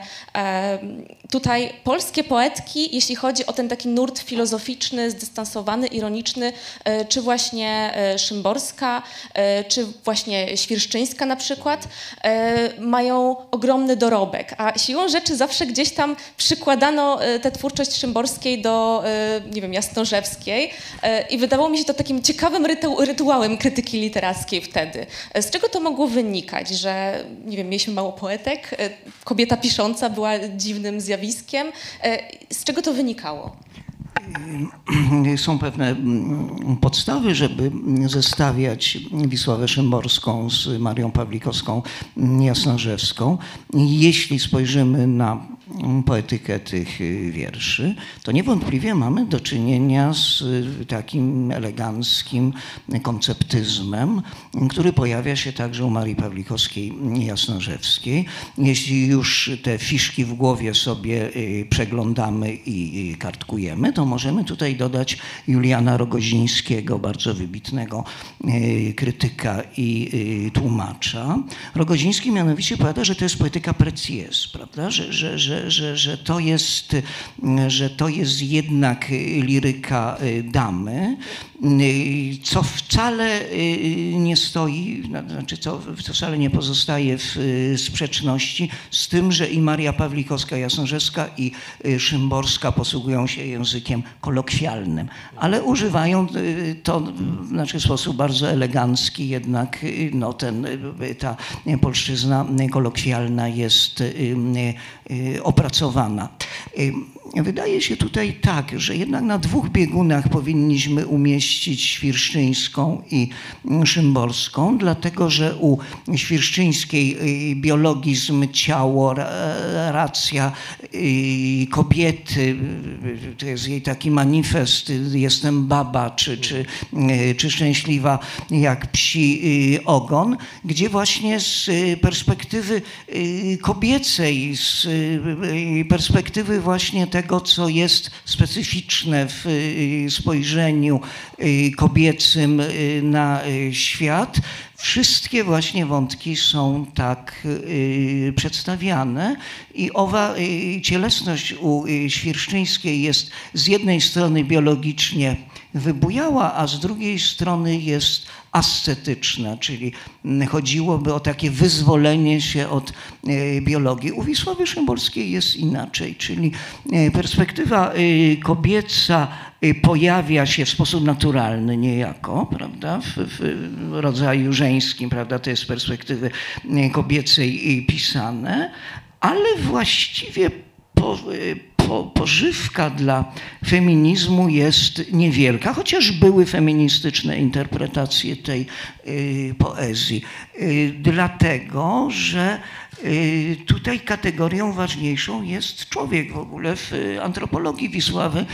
tutaj polskie poetki, jeśli chodzi o ten taki nurt filozoficzny, zdystansowany, ironiczny, e, czy właśnie e, Szymborska, e, czy właśnie Świerszczyńska na przykład, mają ogromny dorobek, a siłą rzeczy zawsze gdzieś tam przykładano tę twórczość Szymborskiej do, nie wiem, Jasnorzewskiej i wydawało mi się to takim ciekawym rytuałem krytyki literackiej wtedy. Z czego to mogło wynikać, że, nie wiem, mieliśmy mało poetek, kobieta pisząca była dziwnym zjawiskiem, E, z czego to wynikało? Są pewne mm, podstawy, żeby zestawiać Wisławę Szymborską z Marią Pawlikowską Jasnorzewską. Jeśli spojrzymy na poetykę tych y, wierszy, to niewątpliwie mamy do czynienia z y, takim eleganckim konceptyzmem, który pojawia się także u Marii Pawlikowskiej Jasnorzewskiej. Jeśli już te fiszki w głowie sobie y, przeglądamy i kartkujemy, to możemy tutaj dodać Juliana Rogozińskiego, bardzo wybitnego krytyka i tłumacza. Rogoziński mianowicie powiada, że to jest poetyka precies, prawda? Że, że, że że, że, to jest, że to jest jednak liryka y, damy, co wcale y, nie stoi, znaczy co, co wcale nie pozostaje w sprzeczności z tym, że i Maria Pawlikowska Jasnorzewska i Szymborska posługują się językiem kolokwialnym, ale używają to w znaczy sposób bardzo elegancki, jednak no, ten, ta polszczyzna kolokwialna jest opracowana. Wydaje się tutaj tak, że jednak na dwóch biegunach powinniśmy umieścić Świerszczyńską i Szymborską, dlatego że u Świerszczyńskiej y, biologizm, ciało, racja y, kobiety, y, to jest jej taki manifest, jestem baba, czy, czy, czy szczęśliwa jak psi ogon, gdzie właśnie z perspektywy kobiecej, z perspektywy właśnie tego, co jest specyficzne w y, spojrzeniu y, kobiecym y, na świat, wszystkie właśnie wątki są tak przedstawiane i owa cielesność u Świerszczyńskiej jest z jednej strony biologicznie wybujała, a z drugiej strony jest ascetyczna, czyli chodziłoby o takie wyzwolenie się od e, biologii. U Wisławy Szymborskiej jest inaczej, czyli e, perspektywa e, kobieca pojawia się w sposób naturalny niejako, prawda, w, w rodzaju żeńskim, prawda, to jest z perspektywy kobiecej pisane, ale właściwie po, po, pożywka dla feminizmu jest niewielka, chociaż były feministyczne interpretacje tej y, poezji. Y, dlatego, że y, tutaj kategorią ważniejszą jest człowiek w ogóle w antropologii Wisławy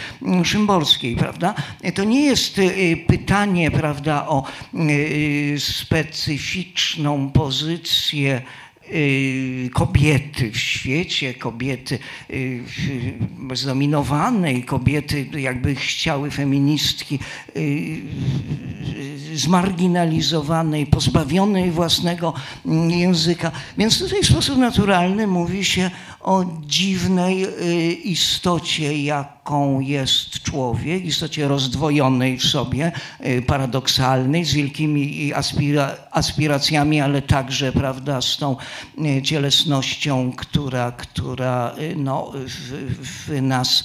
Szymborskiej, prawda? To nie jest pytanie, prawda, o specyficzną pozycję Y, kobiety w świecie, kobiety y, zdominowanej, kobiety jakby chciały feministki y, zmarginalizowanej, pozbawionej własnego języka. Więc tutaj w sposób naturalny mówi się o dziwnej istocie, jaką jest człowiek, istocie rozdwojonej w sobie, paradoksalnej, z wielkimi aspira aspiracjami, ale także prawda, z tą cielesnością, która, która no, w, w nas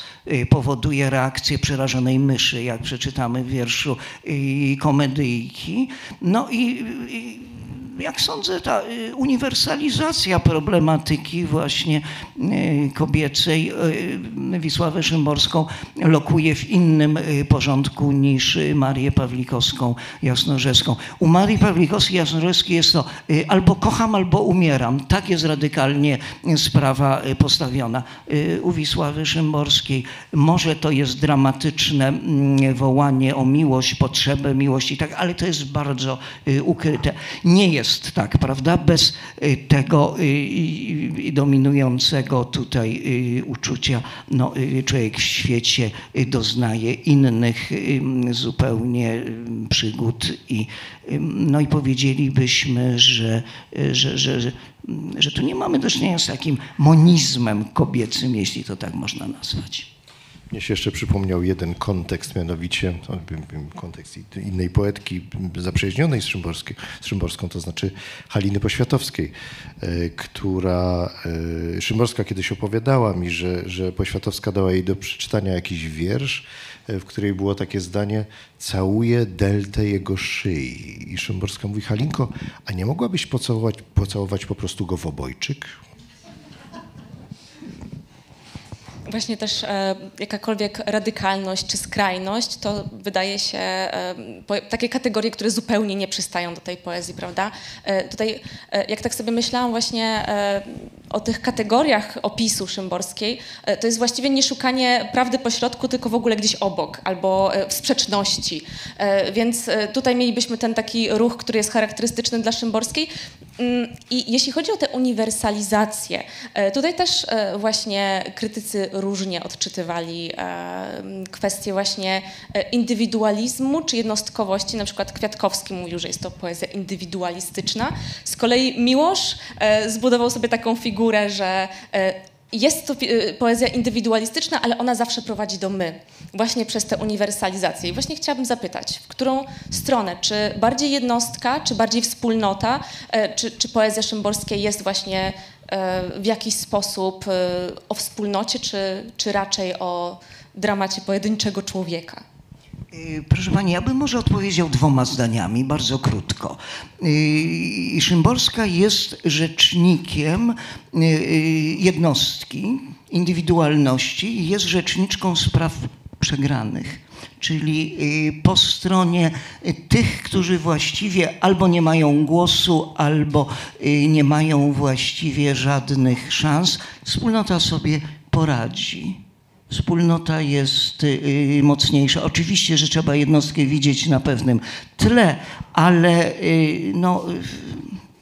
powoduje reakcję przerażonej myszy, jak przeczytamy w wierszu komedyjki. No i, i jak sądzę, ta y, uniwersalizacja problematyki właśnie y, kobiecej y, Wisławę Szymborską lokuje w innym porządku niż Marię Pawlikowską Jasnorzewską. U Marii Pawlikowskiej Jasnorzewskiej jest to albo kocham, albo umieram. Tak jest radykalnie sprawa postawiona. U Wisławy Szymborskiej może to jest dramatyczne mm, wołanie o miłość, potrzebę miłości, tak, ale to jest bardzo ukryte. Nie jest tak, prawda? Bez y, tego y, dominującego tutaj y, uczucia no, człowiek w świecie doznaje innych zupełnie przygód i, no i powiedzielibyśmy, że, że, że, że tu nie mamy do czynienia z takim monizmem kobiecym, jeśli to tak można nazwać. Mnie się jeszcze przypomniał jeden kontekst, mianowicie kontekst innej poetki zaprzyjaźnionej z, z Szymborską, to znaczy Haliny Poświatowskiej, e, która e, Szymborska kiedyś opowiadała mi, że, że Poświatowska dała jej do przeczytania jakiś wiersz, e, w której było takie zdanie całuje deltę jego szyi. I Szymborska mówi, Halinko, a nie mogłabyś pocałować, pocałować po prostu go w obojczyk? Właśnie też e, jakakolwiek radykalność czy skrajność, to wydaje się e, po, takie kategorie, które zupełnie nie przystają do tej poezji, prawda? E, tutaj, e, jak tak sobie myślałam właśnie e, o tych kategoriach opisu Szymborskiej, e, to jest właściwie nie szukanie prawdy pośrodku, tylko w ogóle gdzieś obok albo w sprzeczności. Więc tutaj mielibyśmy ten taki ruch, który jest charakterystyczny dla Szymborskiej. Mm, I jeśli chodzi o tę uniwersalizację, tutaj też właśnie krytycy różnie odczytywali e, kwestie właśnie e, indywidualizmu czy jednostkowości. Na przykład Kwiatkowski mówił, że jest to poezja indywidualistyczna. Z kolei Miłosz e, zbudował sobie taką figurę, że jest to poezja indywidualistyczna, ale ona zawsze prowadzi do my, właśnie przez tę uniwersalizację. I właśnie chciałabym zapytać, w którą stronę, czy bardziej jednostka, czy bardziej wspólnota, czy, czy poezja Szymborskiej jest właśnie w jakiś sposób e, o wspólnocie, czy, czy raczej o dramacie pojedynczego człowieka? E, proszę Pani, ja bym może odpowiedział dwoma zdaniami, bardzo krótko. Szymborska jest rzecznikiem jednostki, indywidualności i jest rzeczniczką spraw przegranych czyli y, po stronie y, tych, którzy właściwie albo nie mają głosu, albo y, nie mają właściwie żadnych szans, wspólnota sobie poradzi. Wspólnota jest mocniejsza. Oczywiście, że trzeba jednostkę widzieć na pewnym tle, ale no,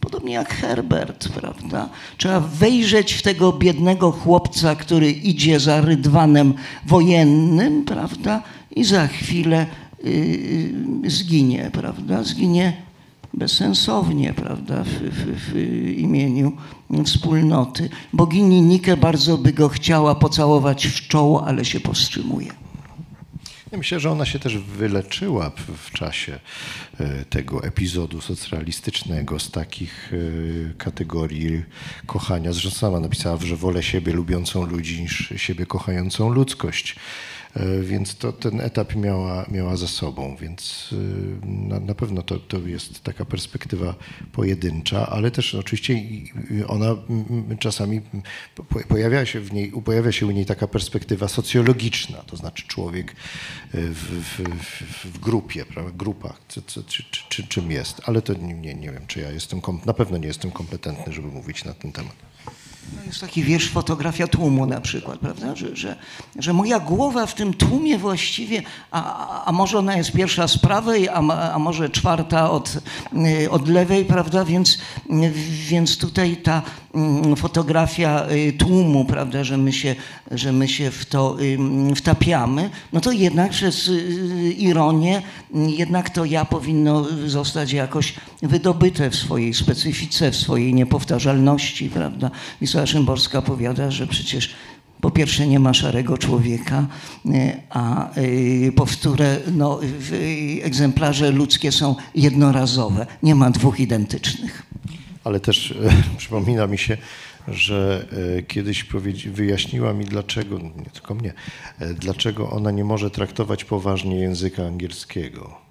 podobnie jak Herbert, prawda? Trzeba wejrzeć w tego biednego chłopca, który idzie za rydwanem wojennym, prawda? I za chwilę y, y, zginie, prawda? Zginie bezsensownie, prawda, w, w, w, imieniu wspólnoty. Bogini Nike bardzo by go chciała pocałować w czoło, ale się powstrzymuje. Ja myślę, że ona się też wyleczyła w, czasie y, tego epizodu socrealistycznego z takich kategorii kochania. Zresztą sama napisała, że wolę siebie lubiącą ludzi niż siebie kochającą ludzkość. E, więc to, ten etap miała, miała za sobą, więc e, na, na pewno to, to jest taka perspektywa pojedyncza, ale też oczywiście ona czasami pojawia się, w niej, pojawia się u niej taka perspektywa socjologiczna, to znaczy człowiek e, w, w, w grupie, prawda, grupach, czy, czy, czym jest, ale to nie, nie wiem, czy ja jestem, na pewno nie jestem kompetentny, żeby mówić na ten temat. No jest taki wiersz fotografia tłumu na przykład, prawda? Że, że, że moja głowa w tym tłumie właściwie, a, a może ona jest pierwsza z prawej, a, a może czwarta od, y, od lewej, prawda? Więc, więc tutaj ta fotografia y, tłumu, prawda, że my się, że my się w to wtapiamy, no to jednak przez y, ironię, jednak to ja powinno zostać jakoś wydobyte w swojej specyfice, w swojej niepowtarzalności, prawda? Wisła Szymborska powiada, że przecież po pierwsze nie ma szarego człowieka, a po wtóre no, egzemplarze ludzkie są jednorazowe. Nie ma dwóch identycznych. Ale też e, przypomina mi się, że e, kiedyś wyjaśniła mi, dlaczego, nie tylko mnie, e, dlaczego ona nie może traktować poważnie języka angielskiego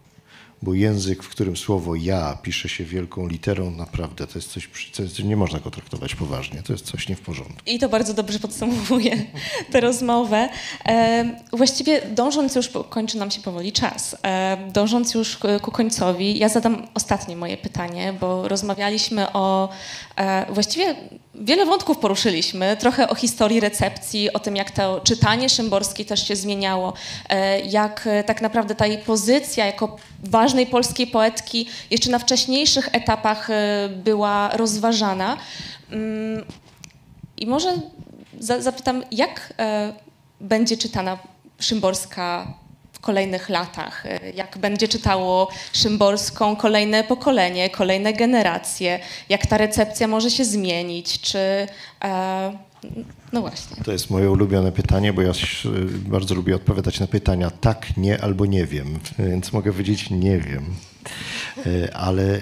bo język, w którym słowo ja pisze się wielką literą, naprawdę to jest coś, coś nie można go traktować poważnie, to jest coś nie w porządku. I to bardzo dobrze podsumowuje tę rozmowę. E, właściwie dążąc już, kończy nam się powoli czas, e, dążąc już ku końcowi, ja zadam ostatnie moje pytanie, bo rozmawialiśmy o e, właściwie wiele wątków poruszyliśmy, trochę o historii recepcji, o tym, jak to czytanie Szymborskiej też się zmieniało, e, jak e, tak naprawdę ta jej pozycja jako ważnej polskiej poetki jeszcze na wcześniejszych etapach e, była rozważana. Mm, I może zapytam, jak będzie czytana Szymborska w kolejnych latach, jak będzie czytało Szymborską kolejne pokolenie, kolejne generacje, jak ta recepcja może się zmienić, czy... No właśnie. To jest moje ulubione pytanie, bo ja bardzo lubię odpowiadać na pytania tak, nie albo nie wiem, więc mogę powiedzieć nie wiem. E, ale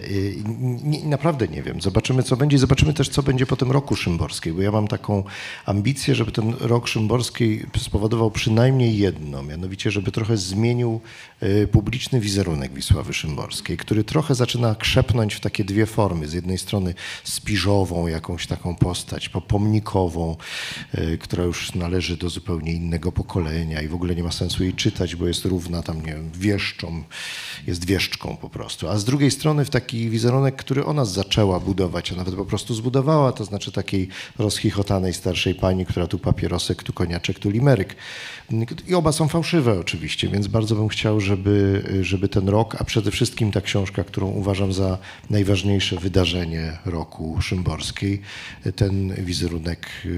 nie, naprawdę nie wiem. Zobaczymy, co będzie. Zobaczymy też, co będzie po tym roku Szymborskiej, bo ja mam taką ambicję, żeby ten rok Szymborskiej spowodował przynajmniej jedno, mianowicie, żeby trochę zmienił e, publiczny wizerunek Wisławy Szymborskiej, który trochę zaczyna krzepnąć w takie dwie formy. Z jednej strony spiżową, jakąś taką postać, pomnikową, która już należy do zupełnie innego pokolenia i w ogóle nie ma sensu jej czytać, bo jest równa tam, nie wiem, wieszczą, jest wieszczką po prostu. A z drugiej strony w taki wizerunek, który ona zaczęła budować, a nawet po prostu zbudowała, to znaczy takiej rozchichotanej starszej pani, która tu papierosek, tu koniaczek, tu limeryk. I oba są fałszywe oczywiście, więc bardzo bym chciał, żeby, żeby ten rok, a przede wszystkim ta książka, którą uważam za najważniejsze wydarzenie roku Szymborskiej, ten wizerunek y,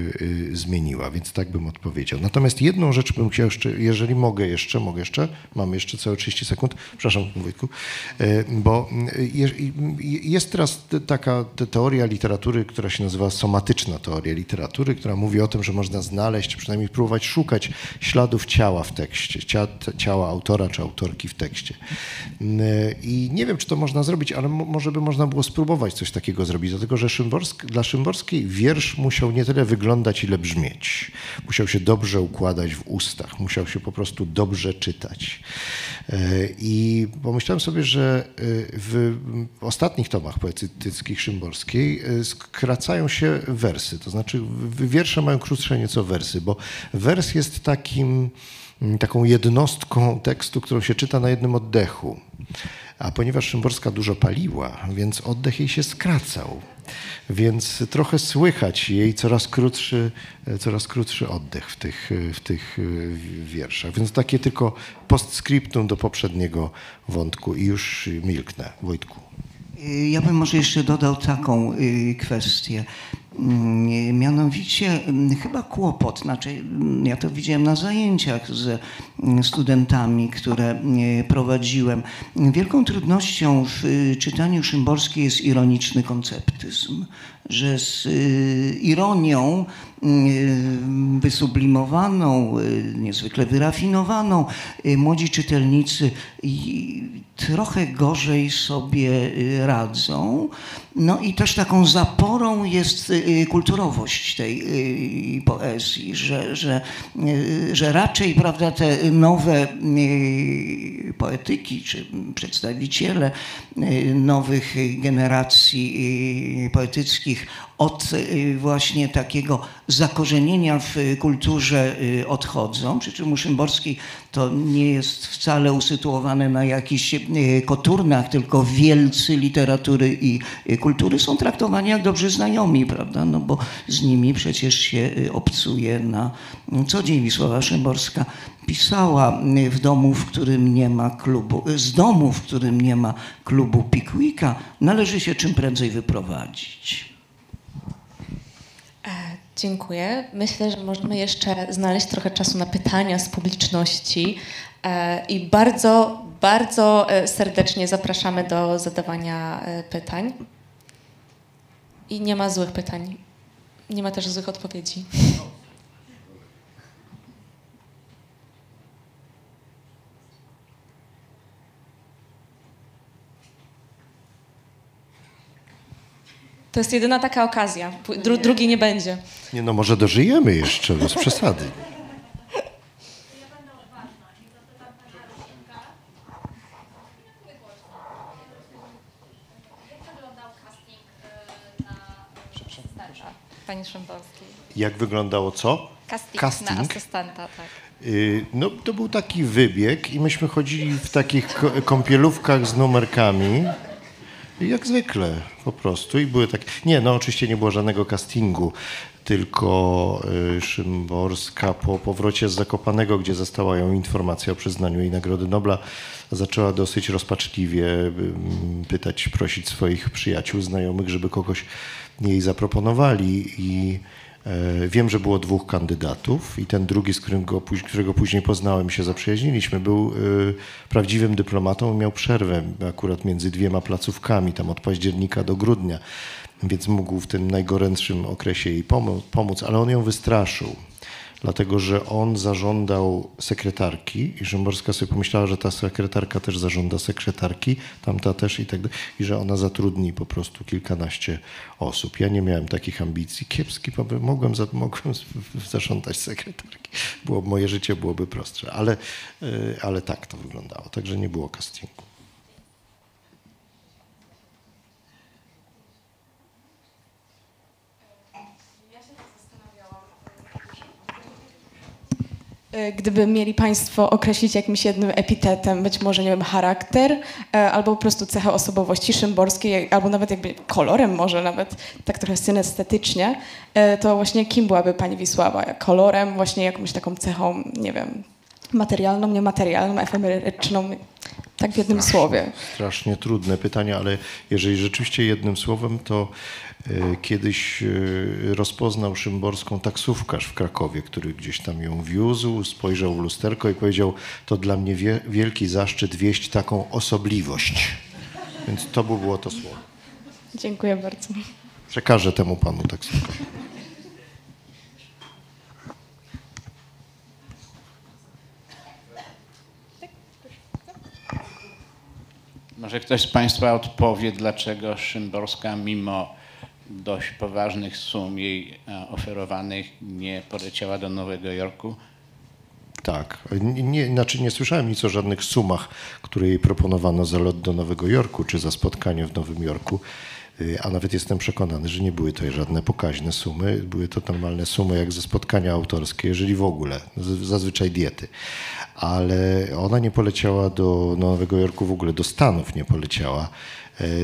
y, zmieniła, więc tak bym odpowiedział. Natomiast jedną rzecz bym chciał jeszcze, jeżeli mogę jeszcze, mogę jeszcze, mamy jeszcze całe 30 sekund, przepraszam Wojtku, y, bo jest teraz taka teoria literatury, która się nazywa somatyczna teoria literatury, która mówi o tym, że można znaleźć, przynajmniej próbować szukać śladów śladów ciała w tekście, cia, ciała autora czy autorki w tekście. I nie wiem, czy to można zrobić, ale może by można było spróbować coś takiego zrobić, dlatego że Szymborsk, dla Szymborskiej wiersz musiał nie tyle wyglądać, ile brzmieć. Musiał się dobrze układać w ustach, musiał się po prostu dobrze czytać. E, I pomyślałem sobie, że e, w ostatnich tomach poetyckich Szymborskiej e, skracają się wersy, to znaczy wiersze mają krótsze nieco wersy, bo wers jest takim taką jednostką tekstu, którą się czyta na jednym oddechu. A ponieważ Szymborska dużo paliła, więc oddech jej się skracał. Więc trochę słychać jej coraz krótszy, coraz krótszy oddech w tych, w tych wierszach. Więc takie tylko postscriptum do poprzedniego wątku i już milknę. Wojtku. Ja bym może jeszcze dodał taką y, kwestię. Mm, mianowicie mm, chyba kłopot, znaczy mm, ja to widziałem na zajęciach ze studentami, które prowadziłem. Wielką trudnością w y, czytaniu Szymborskiej jest ironiczny konceptyzm, że z y, ironią wysublimowaną, niezwykle wyrafinowaną, młodzi czytelnicy trochę gorzej sobie radzą. No i też taką zaporą jest y, kulturowość tej y, poezji, że, że, y, że raczej prawda, te nowe poetyki czy przedstawiciele nowych generacji poetyckich od właśnie takiego zakorzenienia w kulturze odchodzą. Przy czym u Szymborskiej to nie jest wcale usytuowane na jakichś koturnach, tylko wielcy literatury i kultury są traktowani jak dobrzy znajomi, prawda? No bo z nimi przecież się y, obcuje na co dzień. Wisława Szymborska pisała y, w domu, w którym nie ma klubu, y, z domu, w którym nie ma klubu Pickwicka, należy się czym prędzej wyprowadzić. E, dziękuję. Myślę, że możemy jeszcze znaleźć trochę czasu na pytania z publiczności. E, I bardzo, bardzo e, serdecznie zapraszamy do zadawania pytań. I nie ma złych pytań. Nie ma też złych odpowiedzi. To jest jedyna taka okazja. Dru drugi nie będzie. Nie no, może dożyjemy jeszcze, bez przesady. Pani Szymborskiej. Jak wyglądało co? Casting, Casting. na asystenta, tak. Y, no, to był taki wybieg i myśmy chodzili w takich kąpielówkach z numerkami. Jak zwykle, po prostu. I były takie. Nie, no oczywiście nie było żadnego castingu, tylko y, Szymborska po powrocie z Zakopanego, gdzie została ją informacja o przyznaniu jej Nagrody Nobla, zaczęła dosyć rozpaczliwie ym, pytać, prosić swoich przyjaciół, znajomych, żeby kogoś jej zaproponowali i Wiem, że było dwóch kandydatów i ten drugi, z którym go, póź- którego później poznałem się zaprzyjaźniliśmy, był e, prawdziwym dyplomatą i miał przerwę akurat między dwiema placówkami, tam od października do grudnia, więc mógł w tym najgorętszym okresie jej pomóc, ale on ją wystraszył. Dlatego, że on zażądał sekretarki i Szymborska sobie pomyślała, że ta sekretarka też zażąda sekretarki, tamta też i tak dalej, i że ona zatrudni po prostu kilkanaście osób. Ja nie miałem takich ambicji. Kiepski. Mogłem, za, mogłem zażądać sekretarki. Było, moje życie byłoby prostsze, ale, y, ale tak to wyglądało. Także nie było castingu. Gdyby mieli Państwo określić jakimś jednym epitetem, być może, nie wiem, charakter, e, albo po prostu cechę osobowości szymborskiej, albo nawet jakby kolorem może nawet, tak trochę synestetycznie, e, to właśnie kim byłaby Pani Wisława? Kolorem, właśnie jakąś taką cechą, nie wiem, materialną, niematerialną, efemeryczną, tak w jednym słowie. Strasznie trudne pytanie, ale jeżeli rzeczywiście jednym słowem, to e, kiedyś e, rozpoznał Szymborską taksówkarz w Krakowie, który gdzieś tam ją wiózł, spojrzał w lusterko i powiedział, to dla mnie wie, wielki zaszczyt wieść taką osobliwość. Więc to by było to słowo. Dziękuję bardzo. Przekażę temu panu taksówkarz. Może ktoś z Państwa odpowie, dlaczego Szymborska mimo dość poważnych sum jej e, oferowanych nie poleciała do Nowego Jorku? Tak. Nie, znaczy nie słyszałem nic o żadnych sumach, które jej proponowano za lot do Nowego Jorku, czy za spotkanie w Nowym Jorku. Y, A nawet jestem przekonany, że nie były to żadne pokaźne sumy. Były to normalne sumy jak ze spotkania autorskie, jeżeli w ogóle, zazwyczaj diety. Ale ona nie poleciała do Nowego Jorku w ogóle, do Stanów nie poleciała, e,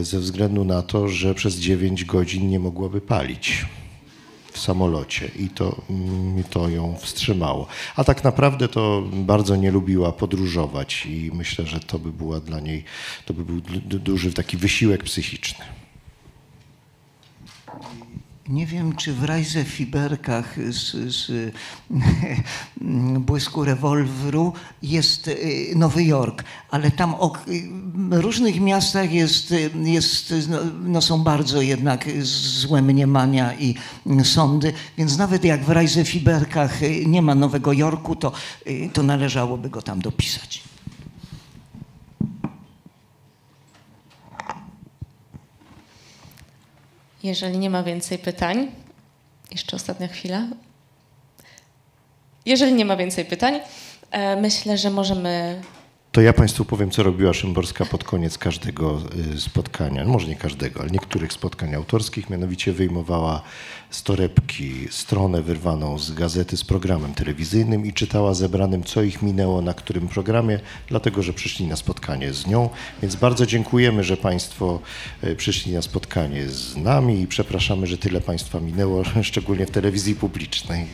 ze względu na to, że przez 9 godzin nie mogłaby palić w samolocie i to, mm, to ją wstrzymało. A tak naprawdę to bardzo nie lubiła podróżować i myślę, że to by była dla niej, to by był du- duży taki wysiłek psychiczny. Nie wiem, czy w Rajze Fiberkach z, z błysku rewolweru jest y, Nowy Jork, ale tam o różnych miastach jest, jest, no, no są bardzo jednak złe mniemania i sądy, więc nawet jak w Rajze Fiberkach nie ma Nowego Jorku, to, y, to należałoby go tam dopisać. Jeżeli nie ma więcej pytań, jeszcze ostatnia chwila. Jeżeli nie ma więcej pytań, e, myślę, że możemy. To ja Państwu powiem, co robiła Szymborska pod koniec każdego y, spotkania. Może nie każdego, ale niektórych spotkań autorskich. Mianowicie wyjmowała z torebki stronę wyrwaną z gazety z programem telewizyjnym i czytała zebranym, co ich minęło na którym programie, dlatego że przyszli na spotkanie z nią. Więc bardzo dziękujemy, że Państwo y, przyszli na spotkanie z nami i przepraszamy, że tyle Państwa minęło, szczególnie w telewizji publicznej.